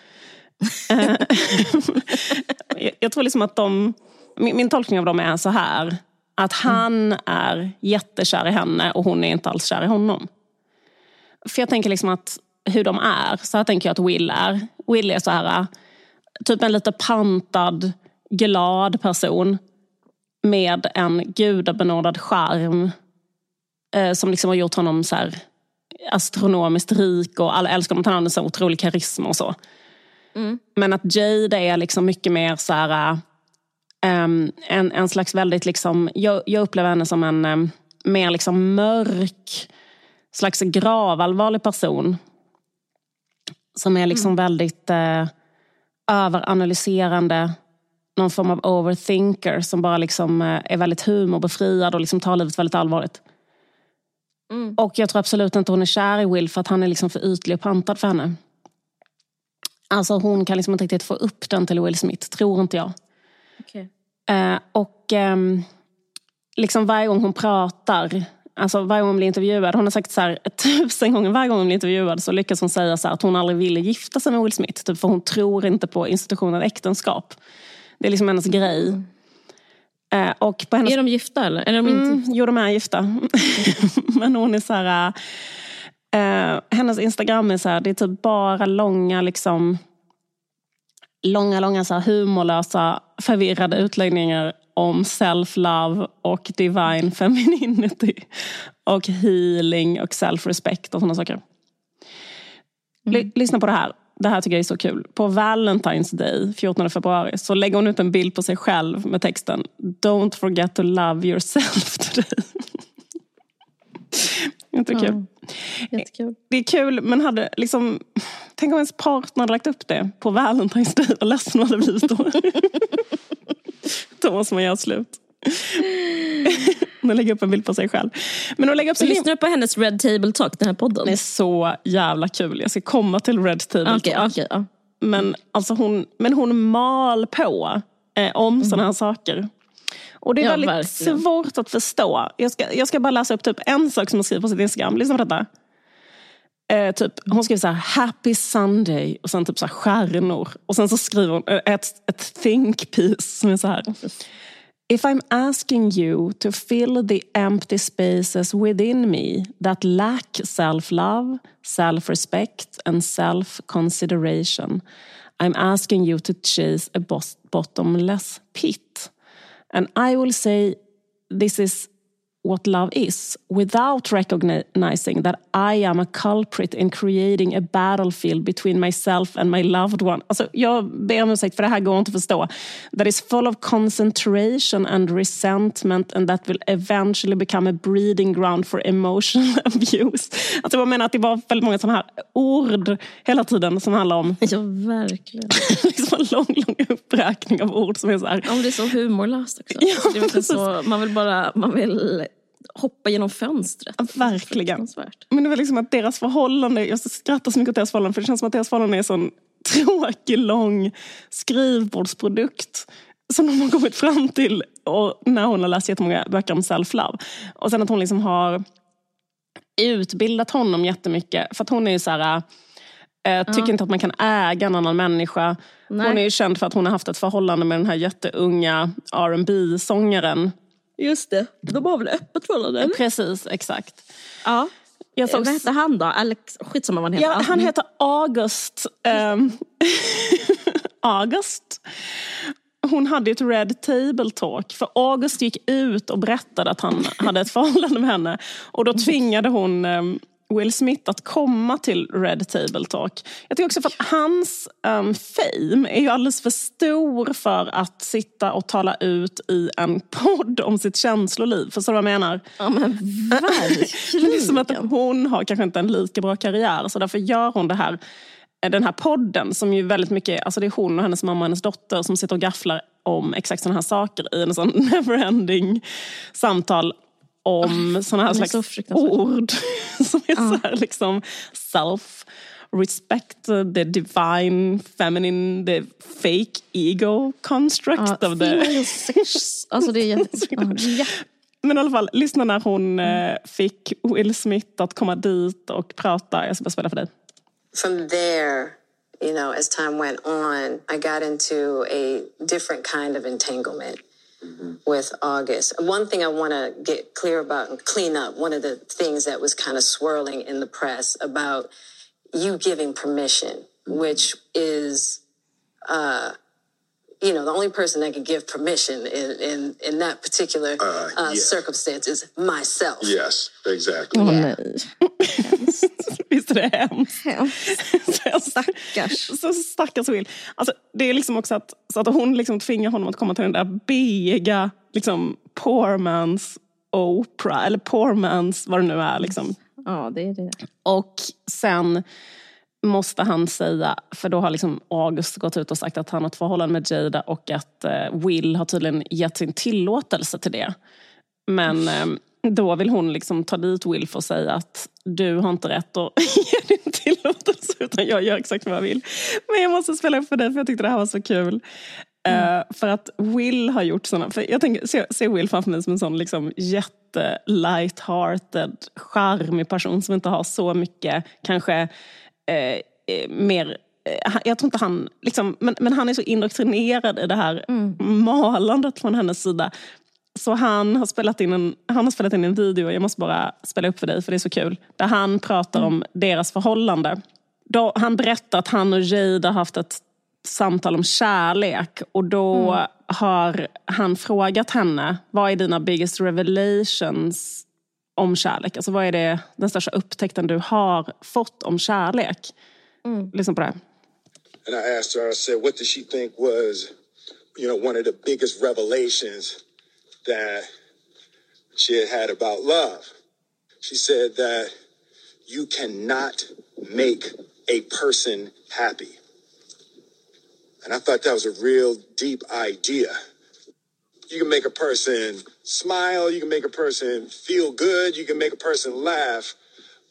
Eh, jag tror liksom att de, min, min tolkning av dem är så här. Att han är jättekär i henne och hon är inte alls kär i honom. För jag tänker liksom att hur de är, så här tänker jag att Will är. Will är så här, typ en lite pantad, glad person med en gudabenådad charm eh, som liksom har gjort honom så här astronomiskt rik och alla älskar honom. Han har en så otrolig karisma och så. Mm. Men att Jade är liksom mycket mer så här, um, en, en slags väldigt, liksom, jag, jag upplever henne som en um, mer liksom mörk, slags gravallvarlig person. Som är liksom väldigt uh, överanalyserande, någon form av overthinker som bara liksom, uh, är väldigt humorbefriad och liksom tar livet väldigt allvarligt. Mm. Och jag tror absolut inte hon är kär i Will för att han är liksom för ytlig och pantad för henne. Alltså hon kan liksom inte riktigt få upp den till Will Smith, tror inte jag. Okej. Eh, och ehm, liksom varje gång hon pratar, alltså varje gång hon blir intervjuad, hon har sagt så här tusen gånger, varje gång hon blir intervjuad så lyckas hon säga så här, att hon aldrig ville gifta sig med Will Smith. Typ, för hon tror inte på institutionen äktenskap. Det är liksom hennes grej. Eh, och på hennes Är de gifta eller? Är de inte Mm, jo, de är gifta. Men hon är så här... eh, hennes Instagram är så här, det är typ bara långa, liksom, långa, långa så här humorlösa, förvirrade utläggningar om self-love och divine femininity. Och healing och self-respect och sådana saker. L- lyssna på det här. Det här tycker jag är så kul. På Valentine's Day, 14 februari, så lägger hon ut en bild på sig själv med texten Don't forget to love yourself today. Inte kul? Jättekul. Det är kul, men hade liksom... Tänk om ens partner hade lagt upp det på Valentine's Day. Vad ledsen man hade blivit då. då måste man göra slut. Hon lägger upp en bild på sig själv. Men hon lägger upp Så lyssnar du på hennes Red Table Talk, den här podden? Det är så jävla kul. Jag ska komma till Red Table Okej, Talk. okej. ja. Men, alltså hon, men hon mal på eh, om sådana här saker. Och det är Ja, väldigt verkligen. svårt att förstå. Jag ska, jag ska bara läsa upp typ en sak som hon skriver på sitt Instagram. Lyssna på detta. Eh, typ, hon skriver så här, happy Sunday och sen typ så här stjärnor. Och sen så skriver hon eh, ett, ett think piece som är så här. If I'm asking you to fill the empty spaces within me that lack self-love, self-respect and self-consideration, I'm asking you to chase a bottomless pit. And I will say this is what love is without recognizing that I am a culprit in creating a battlefield between myself and my loved one. Alltså, jag ber om ursäkt för det här går inte att förstå. That is full of concentration and resentment and that will eventually become a breeding ground for emotional abuse. Alltså, jag menar att det var väldigt många sådana här ord hela tiden som handlar om ja, verkligen. liksom en lång, lång uppräkning av ord som är så här. Ja, men det är så humorlöst också. Ja, det är så, man vill bara man vill hoppa genom fönstret. Verkligen. Fruktansvärt. Men det var liksom att deras förhållande, jag skrattar så mycket åt deras förhållande för det känns som att deras förhållande är en sån tråkig, lång skrivbordsprodukt som de har kommit fram till och när hon har läst jättemånga böcker om self-love. Och sen att hon liksom har utbildat honom jättemycket. För att hon är ju så här, eh, tycker inte att man kan äga en annan människa. Nej. Hon är ju känd för att hon har haft ett förhållande med den här jätteunga rb sångaren Just det, de har väl öppet förhållande? Precis, exakt. Ja. Jag såg Vad hette han då? Alex, skitsamma vad han heter. Ja, han heter August. ehm, August. Hon hade ett Red Table Talk. För August gick ut och berättade att han hade ett förhållande med henne. Och då tvingade hon ehm, Will Smith att komma till Red Table Talk. Jag tycker också för att hans um, fame är ju alldeles för stor för att sitta och tala ut i en podd om sitt känsloliv. Förstår du vad jag menar? Ja men verkligen. Det är som att hon har kanske inte en lika bra karriär så därför gör hon det här, den här podden som ju väldigt mycket, alltså det är hon och hennes mamma och hennes dotter som sitter och gafflar om exakt sådana här saker i en sån neverending samtal om sådana här slags så ord som är så här liksom self respect the divine feminine, the fake ego construct Ja, of the... Alltså det är jätte... ja, det är jätte- Men i alla fall, lyssna när hon Mm. eh, fick Will Smith att komma dit och prata. Jag ska bara spela för dig. from there, you know, as time went on, I got into a different kind of entanglement with August. One thing I want to get clear about and clean up one of the things that was kind of swirling in the press about you giving permission, which is, uh, you know, the only person that can give permission in, in, in that particular Uh, uh, yeah. circumstance is myself. Yes, exactly. Åh nej. Visst är det hemskt? Hemskt. Stackars. Så stackars Will. Alltså, det är liksom också att, så att hon liksom tvingar honom att komma till den där beiga liksom, poor man's Oprah, eller poor man's vad det nu är. Liksom. Ja, det är det. Och sen måste han säga, för då har liksom August gått ut och sagt att han har ett förhållande med Jada och att eh, Will har tydligen gett sin tillåtelse till det. Men eh, då vill hon liksom ta dit Will för att säga att du har inte rätt att ge din tillåtelse utan jag gör exakt vad jag vill. Men jag måste spela upp för dig för jag tyckte det här var så kul. Eh, för att Will har gjort såna, för jag tänker, se, se Will framför mig som en sån liksom jätte light-hearted, charmig person som inte har så mycket kanske eh, eh, mer eh, jag tror inte han, liksom, men, men han är så indoktrinerad i det här malandet från hennes sida. Så han har, spelat in en, han har spelat in en video, jag måste bara spela upp för dig för det är så kul. Där han pratar om deras förhållande. Då, han berättar att han och Jada har haft ett samtal om kärlek och då har han frågat henne, vad är dina biggest revelations om kärlek? Alltså vad är det, den största upptäckten du har fått om kärlek? Mm. Lyssna på det här. And I asked her, I said, what did she think was, you know, one of the biggest revelations that she had had about love? She said that you cannot make a person happy. And I thought that was a real deep idea. You can make a person smile, you can make a person feel good, you can make a person laugh,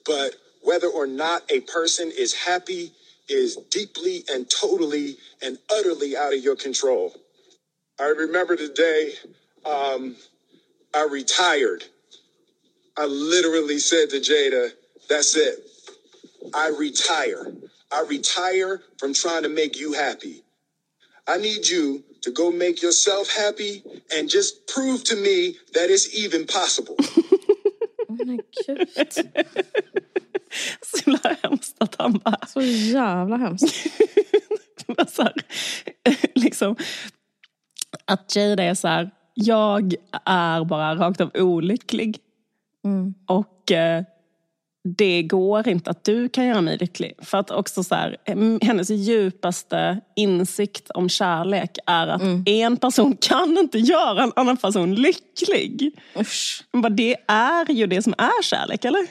but whether or not a person is happy is deeply and totally and utterly out of your control. I remember the day um, I retired. I literally said to Jada, that's it. I retire. I retire from trying to make you happy. I need you to go make yourself happy and just prove to me that it's even possible. Men gud. Så himla hemskt att han bara... Så jävla hemskt. så här, liksom, att Jada är så här, jag är bara rakt av olycklig. Och eh, det går inte att du kan göra mig lycklig. För att också så här, em, hennes djupaste insikt om kärlek är att en person kan inte göra en annan person lycklig. Usch. Bara, det är ju det som är kärlek, eller?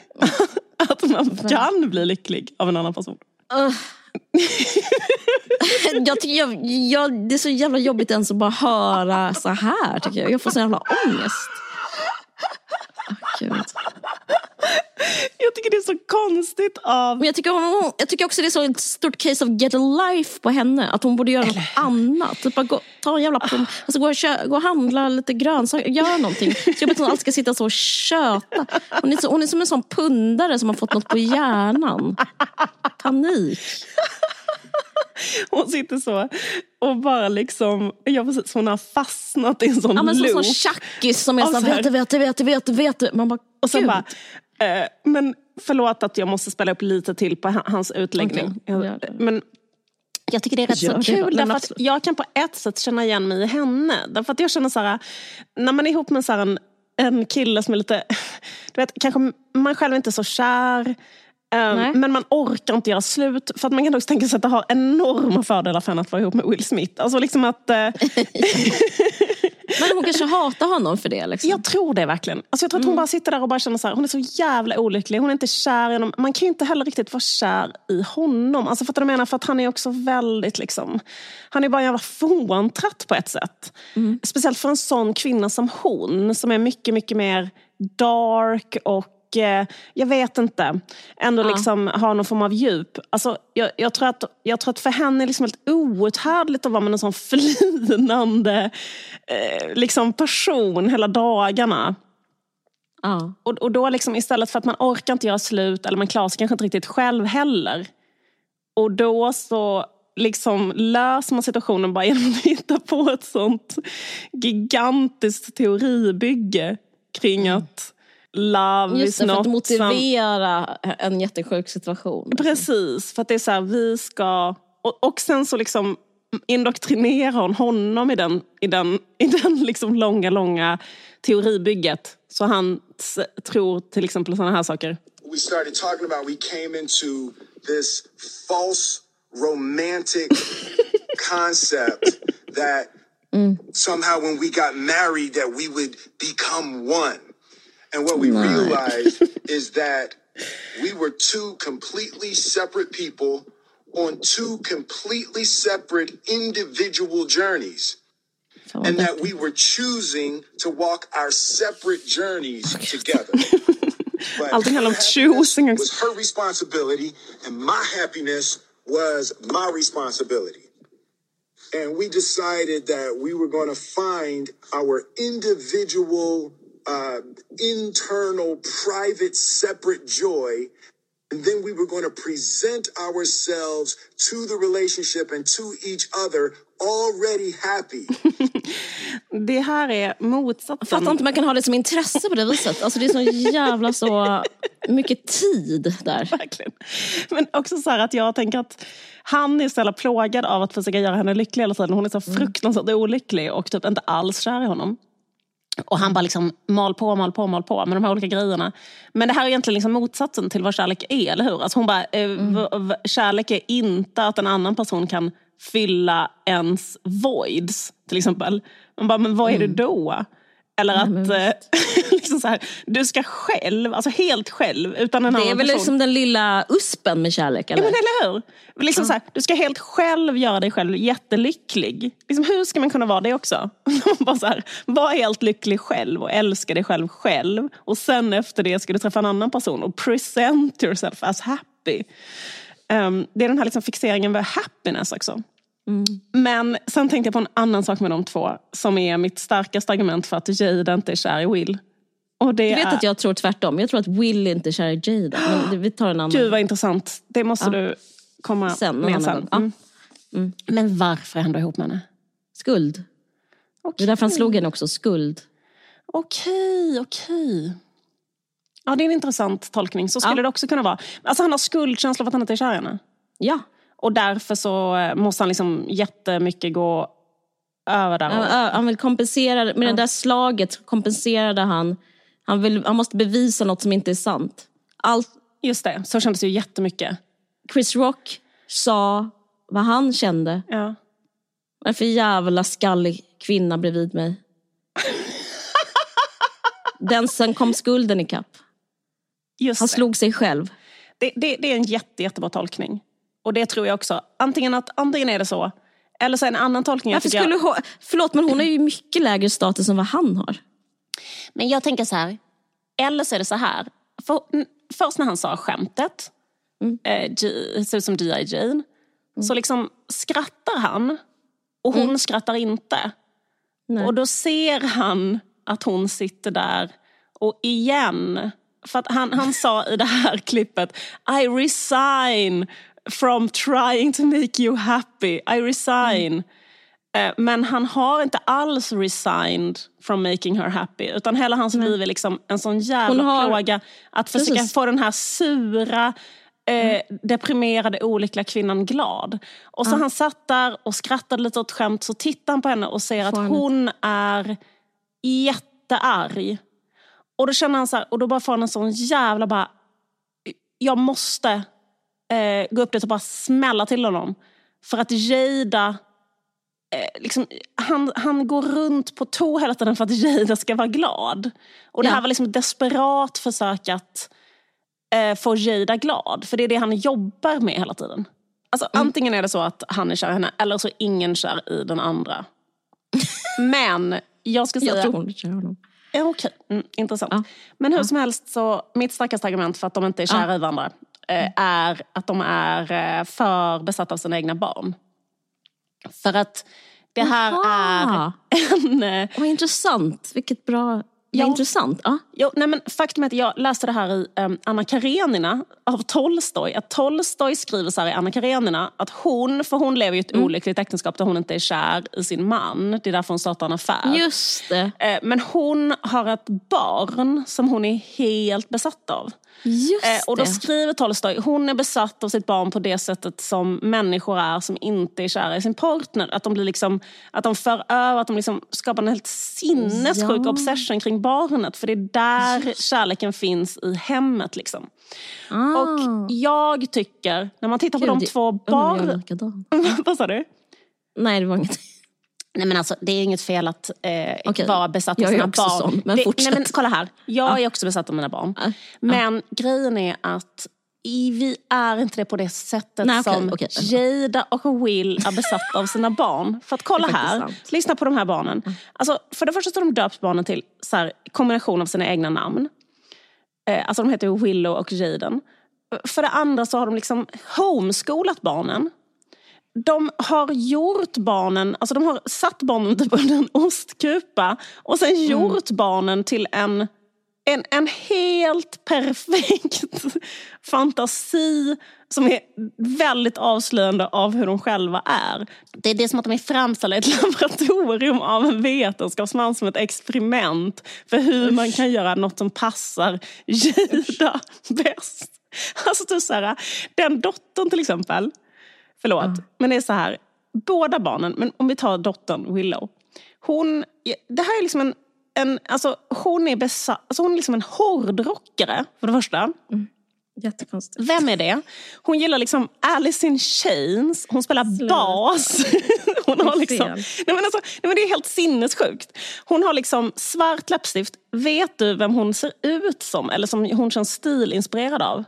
att man kan bli lycklig av en annan person. Jag tycker jag, jag, det är så jävla jobbigt ens att bara höra så här. Tycker jag. jag får så jävla ångest. Gud. Jag tycker det är så konstigt av... Men jag tycker, hon, jag tycker också det är så ett stort case of get a life på henne. Att hon borde göra något annat. Typ bara gå, ta en jävla prom, alltså gå, och kö, gå och handla lite grönsaker, gör någonting. Så jobbigt att hon alltid ska sitta så och köta. Hon är, så, hon är som en sån pundare som har fått något på hjärnan. Panik. Hon sitter så och bara liksom, ja precis, hon har fastnat i en sån Ja, men som en loop. tjackis som är Av så så här, här- vet du, vet du, vet du, vet du, vet du. Man bara, och sen gud. bara, eh, men förlåt att jag måste spela upp lite till på ha- hans utläggning. Jag- det. men jag tycker det är rätt Gör så kul, därför att jag kan på ett sätt känna igen mig i henne. Därför att jag känner så här, när man är ihop med så här en, en kille som är lite, du vet, kanske man själv inte är så kär, Nej. men man orkar inte göra slut. För att man kan också tänka sig att det har enorma fördelar för henne att vara ihop med Will Smith. Alltså liksom att... Eh, Men hon kanske hatar honom för det. Liksom. Jag tror det verkligen. Alltså jag tror att Mm. hon bara sitter där och bara känner så här, hon är så jävla olycklig. Hon är inte kär i honom. Man kan ju inte heller riktigt vara kär i honom. Alltså fattar du vad jag menar? För att han är också väldigt liksom, han är bara en jävla fåntratt på ett sätt. Mm. Speciellt för en sån kvinna som hon, som är mycket, mycket mer dark och och eh, jag vet inte, ändå Ja. liksom har någon form av djup. Alltså, jag, jag, tror att, jag tror att för henne är det liksom helt outhärdligt att vara med en sån flinande eh, liksom person hela dagarna. Ja. Och, och då liksom istället för att man orkar inte göra slut eller man klarar sig kanske inte riktigt själv heller. Och då så liksom löser man situationen bara genom att hitta på ett sånt gigantiskt teoribygge kring att love Mm. Just is det, för not att some- motivera en jättesjuk situation. Precis, för att det är så här, vi ska... Och, och sen så liksom indoktrinerar hon honom i den, i den, i den liksom långa, långa teoribygget. Så han tror till exempel sådana här saker. we started talking about, we came into this false romantic concept that somehow when we got married that we would become one. And what we realized is that we were two completely separate people on two completely separate individual journeys. Fan, And that we were choosing to walk our separate journeys together. Allting handlar om choosing. was her responsibility, and my happiness was my responsibility. And we decided that we were going to find our individual, uh, internal, private, separate joy. And then we were going to present ourselves to the relationship and to each other already happy. Det här är Jag motsatsen. fattar inte man kan ha det som intresse på det viset. Alltså det är så jävla så mycket tid där. Verkligen. Men också så här att jag tänker att han är så jävla plågad av att försöka göra henne lycklig hela tiden. Hon är så fruktansvärt olycklig och typ inte alls kär i honom. Och han bara liksom mal på, mal på, mal på med de här olika grejerna. Men det här är egentligen liksom motsatsen till vad kärlek är, eller hur? Alltså hon bara, eh, v- kärlek är inte att en annan person kan fylla ens voids, till exempel. Man bara, men vad är det då? Eller att eh, liksom så här, du ska själv, alltså helt själv, utan en Det är annan väl person. liksom den lilla uspen med kärlek Ja, eller? men eller hur? Liksom så här, du ska helt själv göra dig själv jättelycklig. Liksom, hur ska man kunna vara det också? Bara så här, var helt lycklig själv och älska dig själv själv. Och sen efter det ska du träffa en annan person och present yourself as happy. Ehm, det är den här liksom fixeringen vid happiness också. Men sen tänkte jag på en annan sak med de två som är mitt starkaste argument för att Jade inte är kär i Will. Och det Du vet är... att jag tror tvärtom. Jag tror att Will inte är kär i Jada. Men vi tar en annan. Gud vad intressant. Det måste du komma Sen, med sen. gång. Ja. Mm. Men varför är han då ihop med henne? Skuld. Det är därför han slog henne också. Skuld. Okej, okej. Ja, det är en intressant tolkning. Så skulle Ja. det också kunna vara. Alltså han har skuldkänsla för att han inte är kär i henne. Ja. Och därför så eh, måste han liksom jättemycket gå över där. Han, vill kompensera, med det där slaget kompenserade han. Han, vill, han måste bevisa något som inte är sant. Allt just det, så kändes det ju jättemycket. Chris Rock sa vad han kände. Ja. Vad för jävla skallig kvinna bredvid mig? Den sen kom skulden ikapp. Just Han det. slog sig själv. Det, det, det är en jätte, jättebra tolkning. Och det tror jag också. Antingen, att, antingen är det så, eller så är en annan tolkning. Varför skulle jag, hon, förlåt, men hon har ju mycket lägre status än vad han har. Men jag tänker så här, eller så är det så här. För, n- först när han sa skämtet, eh, G, ser ut som G.I. Jane, så liksom skrattar han och hon skrattar inte. Nej. Och då ser han att hon sitter där och igen, för att han, han sa i det här klippet I resign from trying to make you happy. I resign. Eh, Men han har inte alls resigned from making her happy. Utan hela hans liv är liksom en sån jävla har- plåga. Att försöka Precis. få den här sura, eh, deprimerade, olyckliga kvinnan glad. Och så han satt där och skrattade lite åt skämt. Så tittar han på henne och ser att Får han hon är jättearg. Och då känner han så här, och då bara får han en sån jävla bara, jag måste eh, gå upp dit och bara smälla till honom. För att Jada, liksom, han, han går runt på tå hela tiden för att Jada ska vara glad. Och det Ja. här var liksom ett desperat försök att eh, få Jada glad. För det är det han jobbar med hela tiden. Alltså, Antingen är det så att han är kär i henne eller så är ingen kär i den andra. Men jag ska säga... Jag tror hon är kär i honom. Ja, Okej, mm, intressant. Ja. Men hur som helst, så mitt starkaste argument för att de inte är kära Ja. i varandra eh, är att de är eh, för besatta av sina egna barn. För att det här Jaha. är en... eh, Vad intressant. Vilket bra... Ja. Vad intressant. Ja. Jo, nej men faktum är att jag läste det här i um, Anna Karenina av Tolstoj. Att Tolstoj skriver så här i Anna Karenina att hon, för hon lever i ett olyckligt äktenskap där hon inte är kär i sin man. Det är därför hon startar en affär. Just det. Eh, Men hon har ett barn som hon är helt besatt av. Just Eh, och då skriver Tolstoj, hon är besatt av sitt barn på det sättet som människor är som inte är kära i sin partner. Att de, blir liksom, att de för över, att de liksom skapar en helt sinnessjuk Ja. obsession kring barnet. För det är där kärleken finns i hemmet. Liksom. Ah. Och jag tycker, när man tittar på Gud, de det- två undrar om jag är barn... likadan. Vad sa du? Nej, det var inget. Nej men alltså det är inget fel att eh, Okej. vara besatt av sina barn. sån, men det, fortsätt. nej men kolla här, jag är också besatt av mina barn. Ja. Men grejen är att i, vi är inte det på det sättet Nej, okej, som okej. Jada och Will är besatta av sina barn. För att kolla här, sant. lyssna på de här barnen. Alltså, för det första så har de döpt barnen till så här, kombination av sina egna namn. Eh, alltså de heter Willow och Jaden. För det andra så har de liksom homeschoolat barnen. De har gjort barnen, alltså de har satt barnen typ under en ostkupa och sen gjort barnen till en, en, en helt perfekt fantasi som är väldigt avslöjande av hur de själva är. Det är det som att de är framställda i ett laboratorium av en vetenskapsman som ett experiment för hur man kan göra något som passar Jada bäst. Alltså typ så här, den dottern till exempel, förlåt, men det är så här, båda barnen, men om vi tar dottern Willow. Hon, det här är liksom en, en alltså hon är besatt, alltså hon är liksom en hårdrockare för det första. Jättekonstigt. Vem är det? Hon gillar liksom Alice in Chains, hon spelar bas. Hon har liksom, nej men alltså, nej men det är helt sinnessjukt. Hon har liksom svart läppstift. Vet du vem hon ser ut som? Eller som hon känns stilinspirerad av?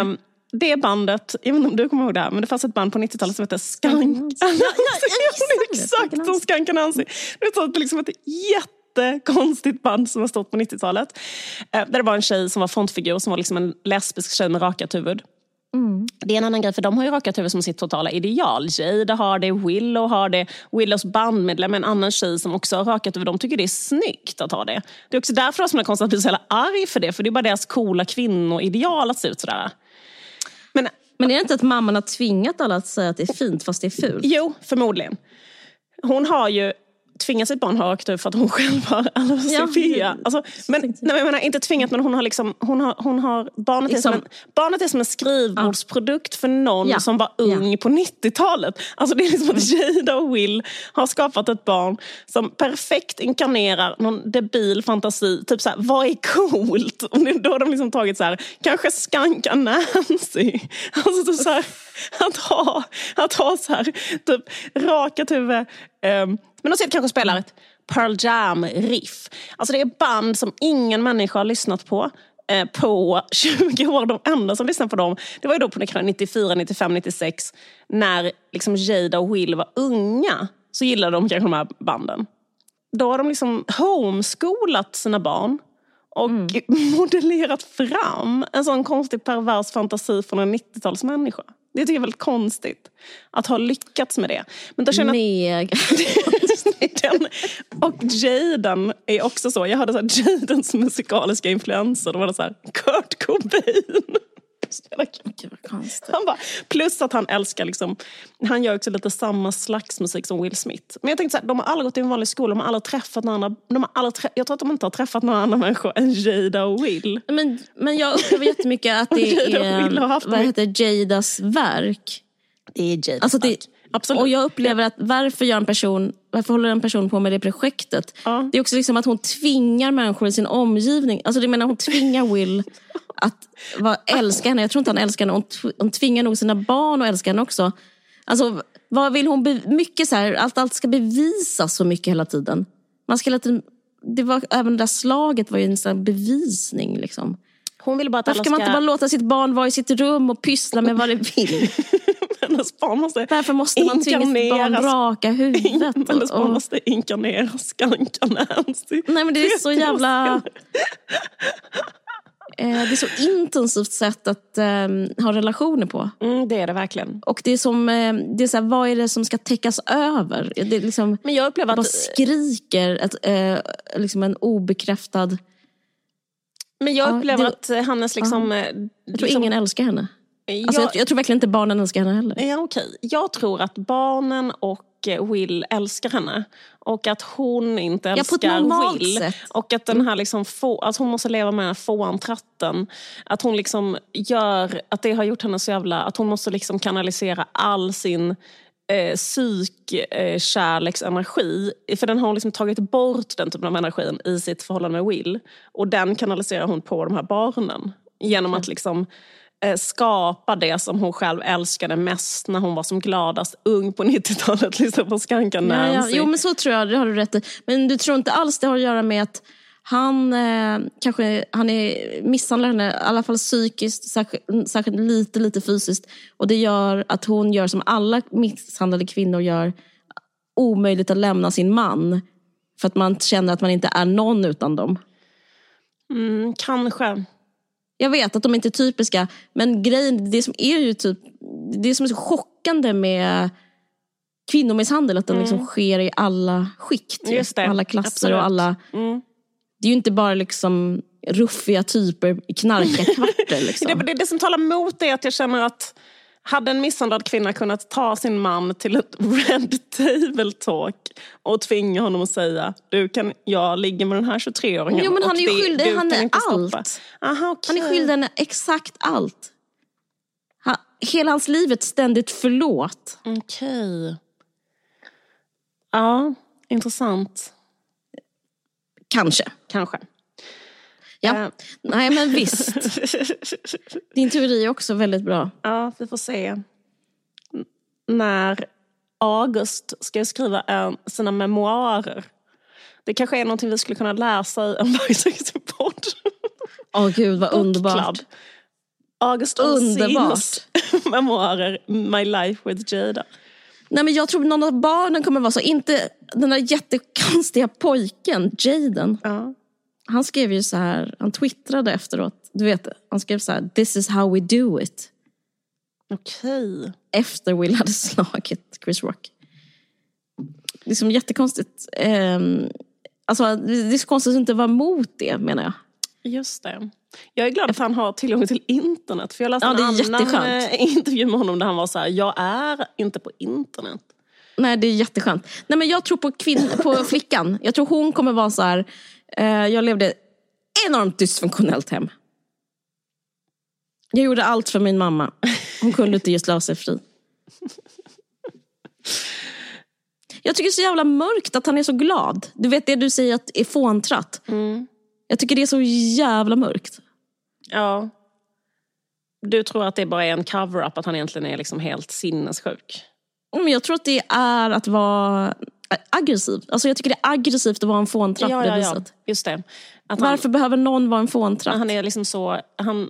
Um, det bandet, jag vet inte om du kommer ihåg det här, men det fanns ett band på 90-talet som hette Skank. Ja, ja, det. Exakt som Skank Nancy. Det är så- liksom ett jättekonstigt band som har stått på 90-talet. Eh, där det var en tjej som var frontfigur, som var liksom en lesbisk tjej med rakat huvud. Det är en annan grej, för de har ju rakat huvud som sitt totala ideal. Jada har det, Willow har det. Willows bandmedlem är en annan tjej som också har rakat huvud. De tycker det är snyggt att ha det. Det är också därför det var så konstigt att bli så jävla arg för det. För det är bara deras coola kvinnoideal att se ut sådär. Men Men är det inte att mamman har tvingat alla att säga att det är fint fast det är fult? Jo, förmodligen. Hon har ju tvingat sitt barn ha rakt huvud för att hon själv har allocerfia. Ja, alltså, men, nej, men jag menar, inte tvingat, men hon har, liksom, hon har, hon har barnet, är som Liksom- en, barnet är som en skrivbordsprodukt för någon Ja, som var ung ja. på 90-talet. Alltså, det är liksom att Jada och Will har skapat ett barn som perfekt inkarnerar någon debil fantasi. Typ såhär, vad är coolt? Och då har de liksom tagit så här, kanske skanka Nancy. Alltså typ så här, att ha, att ha så här, typ rakat huvud. Um, men de ser kanske spelar ett Pearl Jam-riff. Alltså det är band som ingen människa har lyssnat på eh, på 20 år. De enda som lyssnade på dem, det var ju då på 94, 95, 96 när liksom Jada och Will var unga. Så gillade de kanske de här banden. Då har de liksom homeskolat sina barn och modellerat fram en sån konstig pervers fantasi från en 90-talsmänniska. Det tycker jag är väldigt konstigt. Att ha lyckats med det. Men då känner jag Mega. den, och Jaden är också så. Jag hade så här Jadens musikaliska influenser. Då var det så här Kurt Cobain. Gud vad konstigt. Han bara, plus att han älskar, liksom, han gör också lite samma slags musik som Will Smith. Men jag tänkte så här, de har aldrig gått i en vanlig skola, de har aldrig träffat de har aldrig trä- jag tror att de inte har träffat några andra människor än Jada och Will. Men, men jag upplever jättemycket att det är haft vad heter Jadas verk. Det är Jada. Alltså det, Absolut. Och jag upplever att varför gör en person, varför håller en person på med det projektet? Ja. Det är också liksom att hon tvingar människor i sin omgivning. Alltså det menar hon tvingar Will att älska henne. Jag tror inte han älskar henne. Hon, tv- hon tvingar nog sina barn att älska henne också. Alltså vad vill hon, be, mycket så här, allt, allt ska bevisas så mycket hela tiden. Man ska hela tiden det var, även det där slaget var ju en sån bevisning. Liksom. Hon vill bara att Varför kan man ska... inte bara låta sitt barn vara i sitt rum och pyssla med vad det vill? hennes barn måste Varför måste man tvinga sitt barn raka huvudet? Hennes barn Och- måste inkarnera Skankan Nancy. Nej men det är så 30 år jävla... Eh, det är så intensivt sätt att eh, ha relationer på. Mm, det är det verkligen. Och det är som, eh, det är så här, vad är det som ska täckas över? Det är liksom, Men jag upplever bara att... skriker ett, eh, liksom en obekräftad... Men jag Ja, upplever det- att hennes liksom... eh, Jag tror liksom ingen älskar henne. Alltså, jag, jag, tror verkligen inte barnen älskar henne heller. ja, okej. jag tror att barnen och Will älskar henne. Och att hon inte Ja, älskar normalt Will. sätt. Och att den här liksom få, att hon måste leva med den här fåntratten. Att hon liksom gör, att det har gjort henne så jävla, att hon måste liksom kanalisera all sin eh, psyk, eh. För den har hon liksom tagit bort den typen av energin i sitt förhållande med Will. Och den kanaliserar hon på de här barnen. Genom att liksom eh, skapa det som hon själv älskade mest när hon var som gladast ung på 90-talet. Liksom på Skankan Ja, ja. Nancy. Jo men så tror jag, det har du rätt i. Men du tror inte alls det har att göra med att han eh, kanske han är misshandlar henne, i alla fall psykiskt, särskilt, särskilt lite, lite fysiskt. Och det gör att hon gör som alla misshandlade kvinnor gör, omöjligt att lämna sin man. För att man känner att man inte är någon utan dem. Mm, kanske. Jag vet att de inte är typiska, men grejen, det som är ju typ, det som är så chockande med kvinnomisshandel, att den liksom sker i alla skikt. ju. Mm. Just det, Alla klasser absolut. och alla... Mm. Det är ju inte bara liksom ruffiga typer i knarkarkvarter. Liksom. Det, det, det som talar emot det är att jag känner att hade en misshandlad kvinna kunnat ta sin man till ett red table talk och tvinga honom att säga du kan jag ligger med den här 23-åringen Jo, men han är ju skyldig henne kan inte stoppa." allt. Aha, Han är skyldig henne exakt allt. Han, hela hans liv ett ständigt förlåt. Okej. Ja, intressant. Kanske. Kanske. Ja. Eh. Nej men visst. Din teori är också väldigt bra. Ja, vi får se. När August ska skriva en, sina memoarer. Det kanske är någonting vi skulle kunna läsa i en podd. Åh gud vad underbart. August Underbart. Memoarer My Life with Jada. Nej, men jag tror någon av barnen kommer vara så. Inte den där jättekonstiga pojken, Jaden. Ja. Han skrev ju så här, han twittrade efteråt. Du vet, han skrev så här, this is how we do it. Okej. Efter Will hade slagit Chris Rock. Det är som jättekonstigt. Ehm, alltså, det är så konstigt att inte vara emot det menar jag. Just det. Jag är glad att han har tillgång till internet. För jag läste Ja, en annan jätteskönt. eh, intervju med honom där han var så här, jag är inte på internet. Nej, det är jätteskönt. Nej, men jag tror på, kvinn- på flickan. Jag tror hon kommer vara så här, jag levde enormt dysfunktionellt hem. Jag gjorde allt för min mamma. Hon kunde inte just lösa sig fri. Jag tycker det är så jävla mörkt att han är så glad. Du vet det du säger att är fåntratt. Jag tycker det är så jävla mörkt. Ja. Du tror att det bara är en cover-up, att han egentligen är liksom helt sinnessjuk? Men jag tror att det är att vara aggressiv. Alltså jag tycker det är aggressivt att vara en fåntratt på det viset. Just det. Att han, Varför behöver någon vara en fåntratt? han är liksom så, han, eh,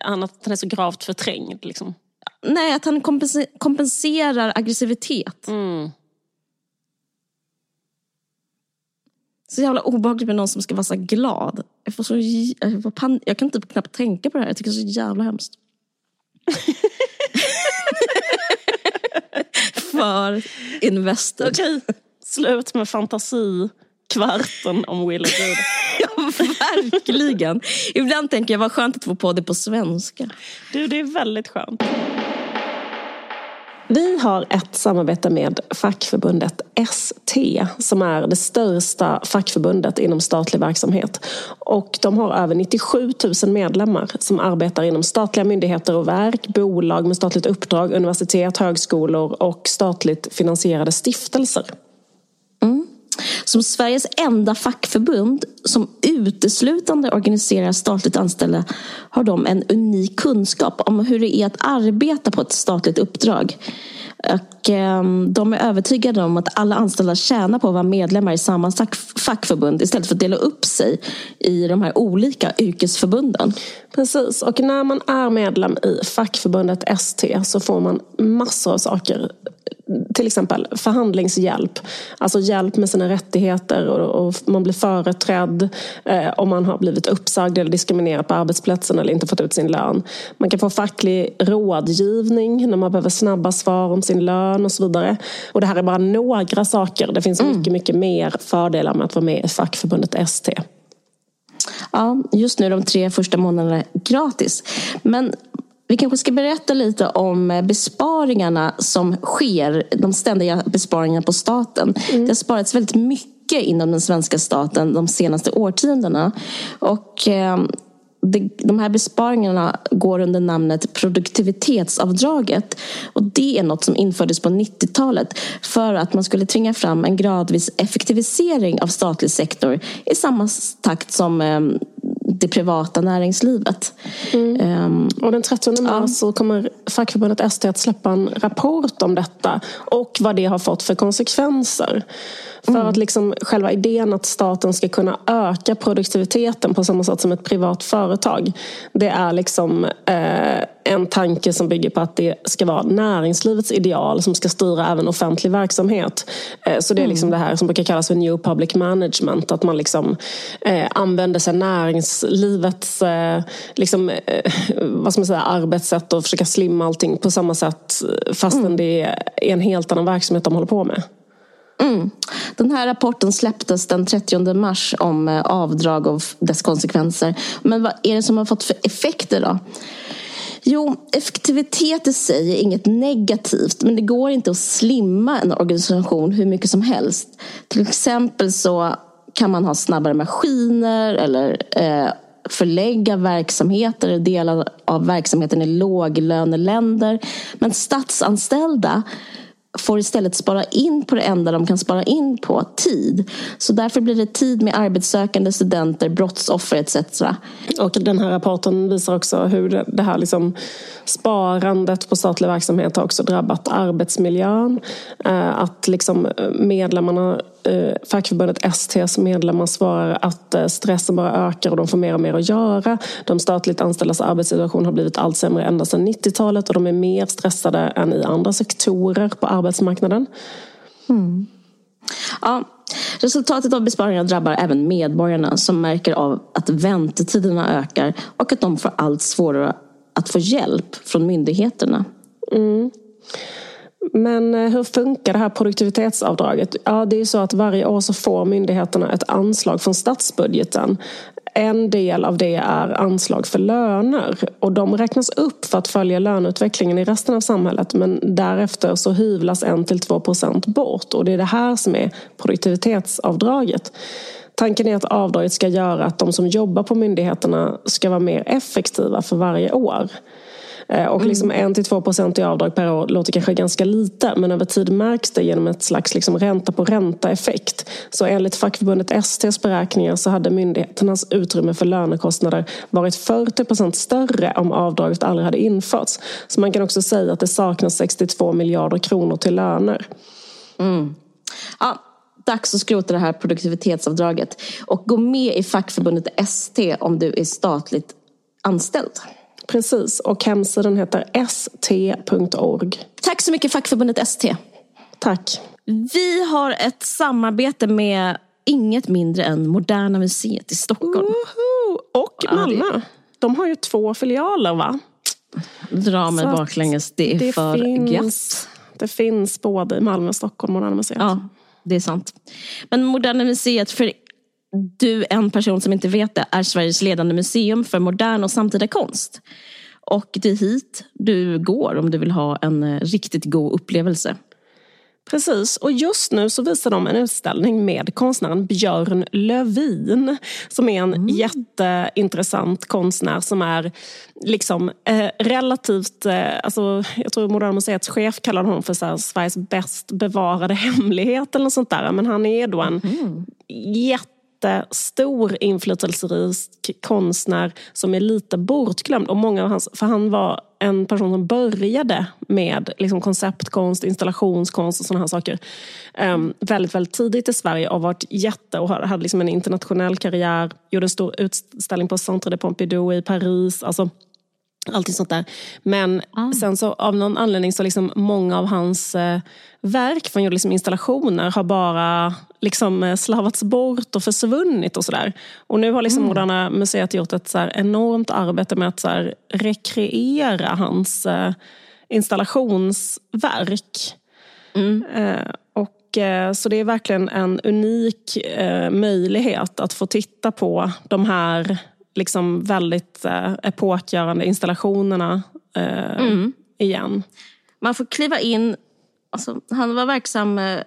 han, han är så gravt förträngd. Liksom. Nej, att han kompense- kompenserar aggressivitet. Mm. Så jävla obehagligt med någon som ska vara så glad. Jag, får så, jag, pan- jag kan typ knappt tänka på det här. Jag tycker det är så jävla hemskt. För invested. Okej, slut med fantasikvarten om Will och Jude. Ja, verkligen. Ibland tänker jag vad skönt att få på det på svenska. Du, det är väldigt skönt. Vi har ett samarbete med fackförbundet ST som är det största fackförbundet inom statlig verksamhet. Och de har över 97 000 medlemmar som arbetar inom statliga myndigheter och verk, bolag med statligt uppdrag, universitet, högskolor och statligt finansierade stiftelser. Mm. Som Sveriges enda fackförbund som uteslutande organiserar statligt anställda har de en unik kunskap om hur det är att arbeta på ett statligt uppdrag. Och, eh, de är övertygade om att alla anställda tjänar på att vara medlemmar i samma fackförbund istället för att dela upp sig i de här olika yrkesförbunden. Precis, och när man är medlem i fackförbundet ST så får man massor av saker till exempel förhandlingshjälp. Alltså hjälp med sina rättigheter och, och man blir företrädd eh, om man har blivit uppsagd eller diskriminerad på arbetsplatsen eller inte fått ut sin lön. Man kan få facklig rådgivning när man behöver snabba svar om sin lön och så vidare. Och det här är bara några saker. Det finns mm. mycket, mycket mer fördelar med att vara med i fackförbundet ST. Ja, just nu de tre första månaderna gratis. Men vi kanske ska berätta lite om besparingarna som sker, de ständiga besparingarna på staten. Mm. Det har sparats väldigt mycket inom den svenska staten de senaste årtiondena. Och eh, de här besparingarna går under namnet produktivitetsavdraget. Och det är något som infördes på 90-talet för att man skulle tvinga fram en gradvis effektivisering av statlig sektor i samma takt som ehm, det privata näringslivet. Mm. Um, och den 30 mars ja. så kommer fackförbundet ST att släppa en rapport om detta och vad det har fått för konsekvenser. För mm. att liksom själva idén att staten ska kunna öka produktiviteten på samma sätt som ett privat företag. Det är liksom eh, en tanke som bygger på att det ska vara näringslivets ideal som ska styra även offentlig verksamhet. Eh, så det är liksom mm. det här som brukar kallas för new public management. Att man liksom eh, använder sig näringslivets eh, liksom, vad ska man säga, arbetssätt och försöka slimma allting på samma sätt fastän mm. det är en helt annan verksamhet de håller på med. Mm. Den här rapporten släpptes den 30 mars om avdrag och dess konsekvenser. Men vad är det som har fått för effekter då? Jo, effektivitet i sig är inget negativt men det går inte att slimma en organisation hur mycket som helst. Till exempel så kan man ha snabbare maskiner eller eh, förlägga verksamheter, eller delar av verksamheten i låglöneländer. Men statsanställda får istället spara in på det enda de kan spara in på, tid. Så därför blir det tid med arbetssökande, studenter, brottsoffer etc. Och den här rapporten visar också hur det här liksom sparandet på statlig verksamhet har också drabbat arbetsmiljön. Eh, att liksom eh, medlemmarna eh, fackförbundet STs medlemmar svarar att eh, stressen bara ökar och de får mer och mer att göra. De statligt anställdas arbetssituation har blivit allt sämre ända sedan 90-talet och de är mer stressade än i andra sektorer på arbetsmarknaden. Mm. Ja, Resultatet av besparingarna drabbar även medborgarna som märker av att väntetiderna ökar och att de får allt svårare att få hjälp från myndigheterna. Mm. Men eh, hur funkar det här produktivitetsavdraget? Ja, det är ju så att varje år så får myndigheterna ett anslag från statsbudgeten. En del av det är anslag för löner och de räknas upp för att följa löneutvecklingen i resten av samhället men därefter så hyvlas 1-2 procent bort och det är det här som är produktivitetsavdraget. Tanken är att avdraget ska göra att de som jobbar på myndigheterna ska vara mer effektiva för varje år. Eh, och liksom mm. 1-2 procent i avdrag per år låter kanske ganska lite men över tid märks det genom ett slags liksom ränta på ränta-effekt. Så enligt fackförbundet STs beräkningar så hade myndigheternas utrymme för lönekostnader varit 40 procent större om avdraget aldrig hade införts. Så man kan också säga att det saknas 62 miljarder kronor till löner. Mm. Ja, dags att skrota det här produktivitetsavdraget och gå med i fackförbundet ST om du är statligt anställd. Precis, och hemsidan heter st.org. Tack så mycket fackförbundet ST. Tack. Vi har ett samarbete med inget mindre än Moderna Museet i Stockholm. Woho! Och Malmö. De har ju två filialer va? Dra mig baklänges, det är det för finns, gött. Det finns både i Malmö och Stockholm, Moderna Museet. Ja, det är sant. Men Moderna Museet, för du, en person som inte vet det, är Sveriges ledande museum för modern och samtida konst. Och det är hit du går om du vill ha en eh, riktigt god upplevelse. Precis, och just nu så visar de en utställning med konstnären Björn Lövin som är en mm. jätteintressant konstnär som är liksom eh, relativt, eh, alltså, jag tror Moderna Museets chef kallar honom för här, Sveriges bäst bevarade hemlighet eller något sånt där. Men han är då en mm. jätte jättestor inflytelserik konstnär som är lite bortglömd. Och många av hans, för han var en person som började med liksom konceptkonst, installationskonst och sådana här saker um, väldigt, väldigt tidigt i Sverige och varit jätte och hade liksom en internationell karriär. Gjorde en stor utställning på Centre de Pompidou i Paris. Alltså, Allting sånt där. Men ah. sen så av någon anledning så liksom många av hans eh, verk, gjorde liksom installationer, har bara liksom eh, slarvats bort och försvunnit och sådär. Och nu har liksom mm. Moderna Museet gjort ett så enormt arbete med att så här, rekreera hans eh, installationsverk. Mm. Eh, och, eh, så det är verkligen en unik eh, möjlighet att få titta på de här liksom väldigt eh, epokgörande installationerna eh, mm. igen. Man får kliva in, alltså, han var verksam eh,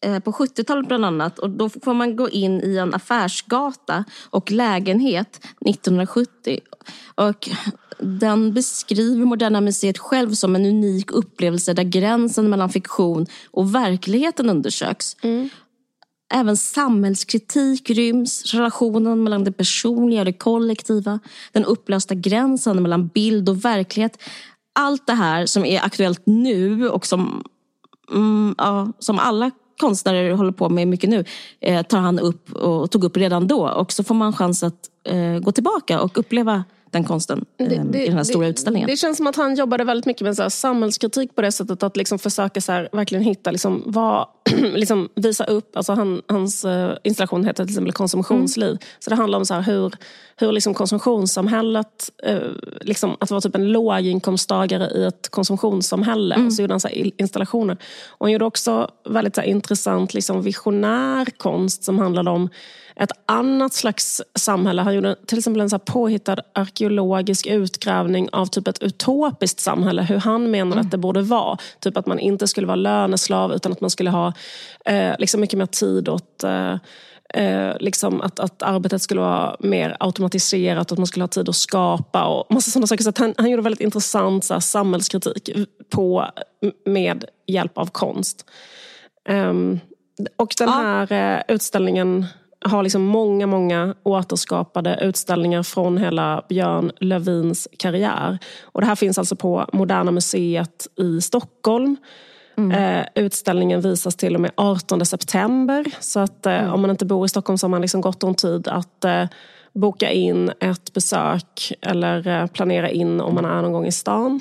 eh på 70-talet bland annat och då får man gå in i en affärsgata och lägenhet 1970. Och den beskriver Moderna Museet själv som en unik upplevelse där gränsen mellan fiktion och verkligheten undersöks. Mm. Även samhällskritik ryms, relationen mellan det personliga och det kollektiva, den upplösta gränsen mellan bild och verklighet. Allt det här som är aktuellt nu och som, mm, ja, som alla konstnärer håller på med mycket nu eh, tar han upp och tog upp redan då. Och så får man chans att eh, gå tillbaka och uppleva den konsten det, det, ehm, i den här stora det, utställningen. Det känns som att han jobbade väldigt mycket med så samhällskritik på det sättet att liksom försöka så här, verkligen hitta, liksom, vad, liksom visa upp, alltså han, hans uh, installation heter till exempel konsumtionsliv. Mm. Så det handlar om så här, hur, hur liksom konsumtionssamhället, uh, liksom, att vara typ en låginkomsttagare i ett konsumtionssamhälle. Mm. Och så gjorde han så installationer. Och han gjorde också väldigt så här, intressant liksom, visionär konst som handlade om ett annat slags samhälle. Han gjorde till exempel en så påhittad arkeologisk utgrävning av typ ett utopiskt samhälle. Hur han menar mm. att det borde vara. Typ att man inte skulle vara löneslav utan att man skulle ha eh, liksom mycket mer tid åt eh, Eh, liksom att, att arbetet skulle vara mer automatiserat, att man skulle ha tid att skapa och massa sådana saker. Så han, han gjorde väldigt intressant så här, samhällskritik på, med hjälp av konst. Um, och den här ja. eh, utställningen har liksom många, många återskapade utställningar från hela Björn Lövins karriär. Och det här finns alltså på Moderna Museet i Stockholm. Mm. Eh, utställningen visas till och med 18 september. Så att eh, mm. om man inte bor i Stockholm så har man liksom gott om tid att eh, boka in ett besök eller eh, planera in om man är någon gång i stan.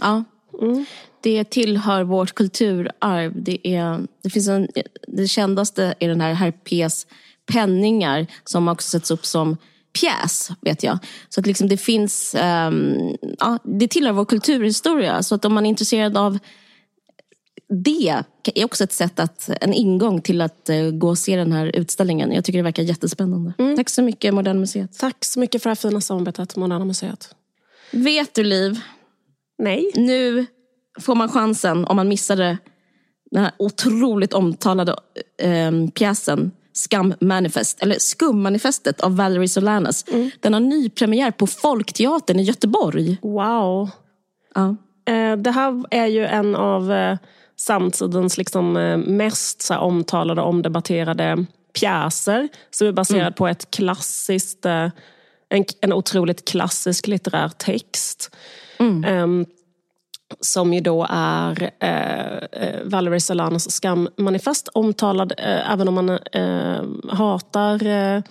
Ja. Mm. Det tillhör vårt kulturarv. Det, är, det, finns en, det kändaste är den här Herpes penningar som också sätts upp som pjäs, vet jag. Så att liksom det finns, um, ja, det tillhör vår kulturhistoria. Så att om man är intresserad av det är också ett sätt att, en ingång till att uh, gå och se den här utställningen. Jag tycker det verkar jättespännande. Mm. Tack så mycket Moderna Museet. Tack så mycket för det här fina samarbetet Moderna Museet. Vet du Liv? Nej. Nu får man chansen om man missade den här otroligt omtalade um, pjäsen Scum Manifest, eller Skummanifestet av Valerie Solanas. Mm. Den har nypremiär på Folkteatern i Göteborg. Wow. Ja. Eh, det här är ju en av eh, samtidens liksom, eh, mest så här, omtalade, omdebatterade pjäser som är baserad mm. på ett klassiskt, en, en otroligt klassisk litterär text. Mm. Som ju då är eh, eh Valerie Solanas skammanifest. Omtalad, eh, även om man eh, hatar eh,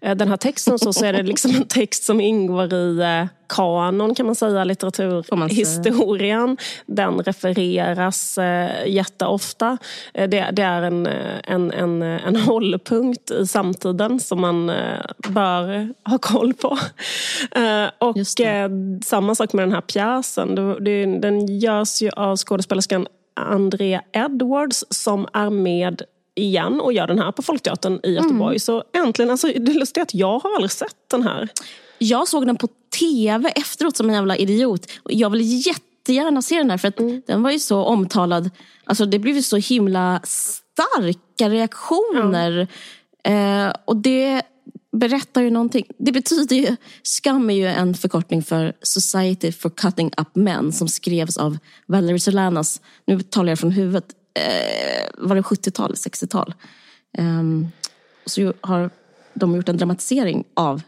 den här texten så, så är det liksom en text som ingår i eh, kanon kan man säga, litteraturhistorien. Den refereras eh, jätteofta. Eh, det, det, är en, en, en, en hållpunkt i samtiden som man eh, bör ha koll på. Eh, och eh, samma sak med den här pjäsen. Den görs ju av skådespelerskan Andrea Edwards som är med igen och gör den här på Folkteatern i Göteborg. Mm. Så äntligen, alltså, det är lustigt att jag har aldrig sett den här. Jag såg den på tv efteråt som en jävla idiot. Jag vill jättegärna se den här för att mm. den var ju så omtalad. Alltså det blev ju så himla starka reaktioner. Mm. Eh, och det berättar ju någonting. Det betyder ju, skam är ju en förkortning för Society for Cutting Up Men som skrevs av Valerie Solanas, nu talar jag från huvudet, eh, var det 70-tal, 60-tal? Um, så har de gjort en dramatisering av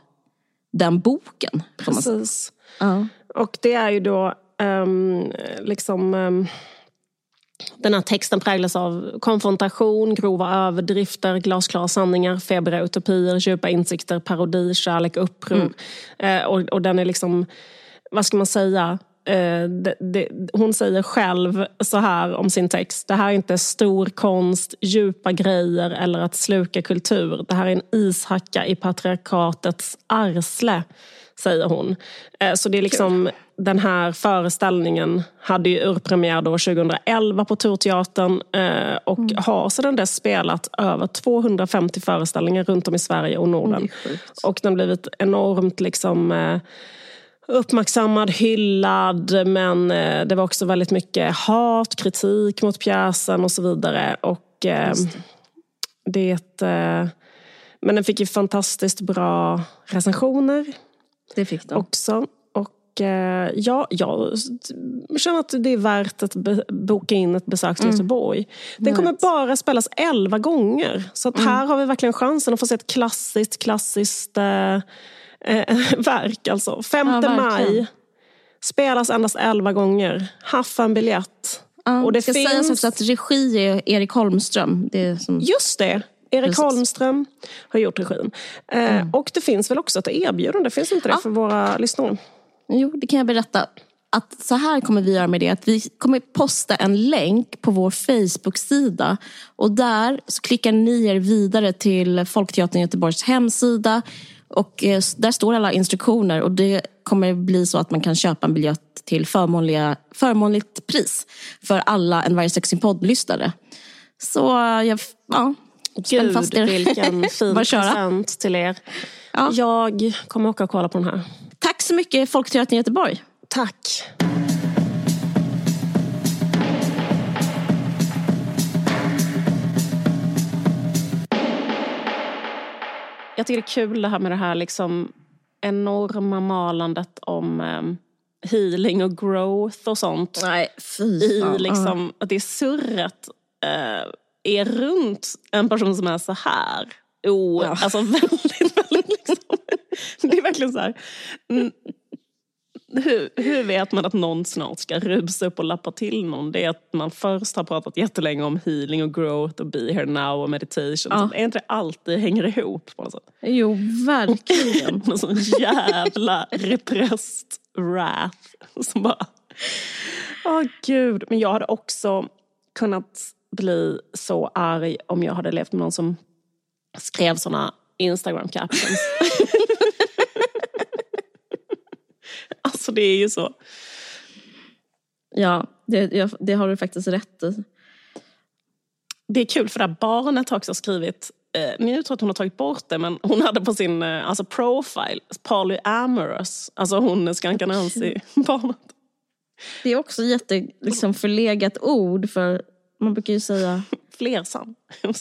den boken. Precis. Ja. Och det är ju då um, liksom... Um, den här texten präglas av konfrontation, grova överdrifter, glasklara sanningar, febriga utopier, djupa insikter, parodi, kärlek, uppror. Mm. Eh, och, och den är liksom, vad ska man säga? Eh, det, det, hon säger själv så här om sin text. Det här är inte stor konst, djupa grejer eller att sluka kultur. Det här är en ishacka i patriarkatets arsle, säger hon. Eh, så det är liksom den här föreställningen hade ju urpremiär då 2011 på Turteatern eh, och mm. har sedan dess spelat över 250 föreställningar runt om i Sverige och Norden. Och den har blivit enormt liksom eh, uppmärksammad, hyllad men eh, det var också väldigt mycket hat, kritik mot pjäsen och så vidare. Och eh, det, eh, men den fick ju fantastiskt bra recensioner. Det fick den. Också. Och eh, ja, jag känner att det är värt att boka in ett besök till mm. Göteborg. Den kommer bara spelas elva gånger. Så att mm. här har vi verkligen chansen att få se ett klassiskt, klassiskt eh, verk. Alltså. 5 ja, maj spelas endast elva gånger. Haffa en biljett. Ja, och det ska finns... sägas också att regi är Erik Holmström. Det som... Just det! Erik Precis. Holmström har gjort regin. Eh, mm. Och det finns väl också ett erbjudande, finns inte det ja. för våra lyssnare? Jo, det kan jag berätta. Att så här kommer vi göra med det. Att vi kommer posta en länk på vår Facebook-sida. Och där så klickar ni er vidare till Folkteatern Göteborgs hemsida. Och eh, där står alla instruktioner och det kommer bli så att man kan köpa en biljett till förmånliga, förmånligt pris för alla En varje sexig podd-lyssnare. Så jag, ja, Gud, fast er. vilken fin present till er. Ja. Jag kommer åka och kolla på den här. Tack så mycket Folkteatern Göteborg. Tack. Jag tycker det är kul det här med det här liksom enorma malandet om um, healing och growth och sånt. Nej, fy I liksom, att det surret uh, är runt en person som är så här. Oh, ja. Alltså väldigt, väldigt liksom. Det är verkligen så här. Hur, hur, vet man att någon snart ska rusa upp och lappa till någon? Det är att man först har pratat jättelänge om healing och growth och be here now och meditation. Ja. Så är inte det alltid hänger ihop på något sätt? Jo, verkligen. Någon sån jävla repressed wrath som bara... Åh oh, gud. Men jag hade också kunnat bli så arg om jag hade levt med någon som skrev såna Instagram captions. alltså det är ju så. Ja, det, det har du faktiskt rätt i. Det är kul för det här barnet har också skrivit nu tror jag att hon har tagit bort det, men hon hade på sin eh, alltså profile polyamorous, alltså hon skankanensi-barnet. Det är också jätte liksom, förlegat ord för man brukar ju säga... Flersam.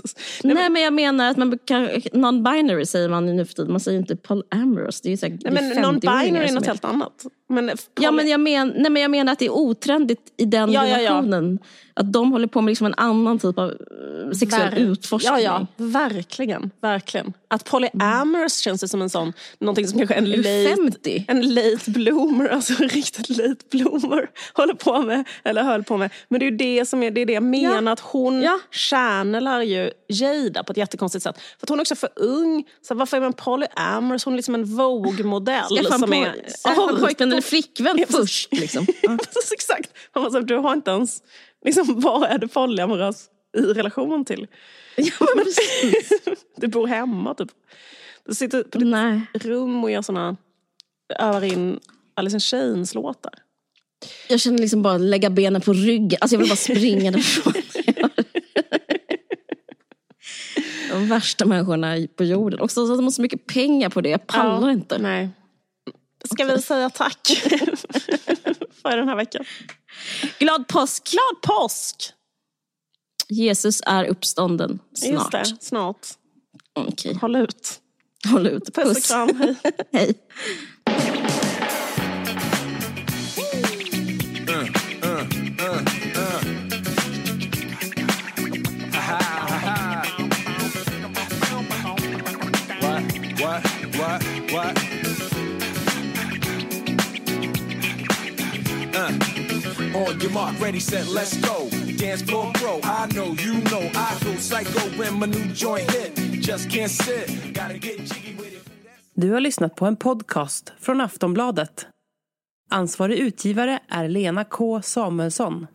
Nej men jag menar att man brukar, non-binary säger man nu för tiden. Man säger inte polyamorous. Det är ju här, nej, men non-binary är något helt annat. Men poly... ja, men jag, men, nej, men jag menar att det är otrendigt i den ja, relationen. Ja, ja. Att de håller på med liksom en annan typ av eh, sexuell Ver utforskning. Ja, ja, verkligen. verkligen. Att polyamorous mm. känns det som en sån, någonting som kanske en late, 50? en late bloomer, alltså en riktigt late bloomer håller på med, eller höll på med. Men det är det som är det, är det jag menar, att hon channelar ju Jada på ett jättekonstigt sätt. För hon är också för ung. Så varför är man polyamorous? Hon är liksom en Vogue-modell. Som är, Skaffa pojkvän eller flickvän ja, först. Liksom. exakt. Man du har inte ens, liksom, vad är du polyamorös i relation till? Ja, men du bor hemma typ. Du sitter på ditt Nej. rum och gör såna, övar in Alice in Chains-låtar. Jag känner liksom bara lägga benen på ryggen. Alltså jag vill bara springa därifrån. De värsta människorna på jorden. Också så att de har så mycket pengar på det. Jag pallar ja, inte. Nej. Ska vi säga tack för den här veckan? Glad påsk! Glad påsk! Jesus är uppstånden snart. Just det, snart. Okay. Håll ut. Håll ut. Puss och kram. Hej. hej. On your mark, ready, set, let's go. Dance floor pro, I know, you know, I go psycho when my new joint hit. Just can't sit, gotta get jiggy with it. Du har lyssnat på en podcast från Aftonbladet. Ansvarig utgivare är Lena K Samuelsson.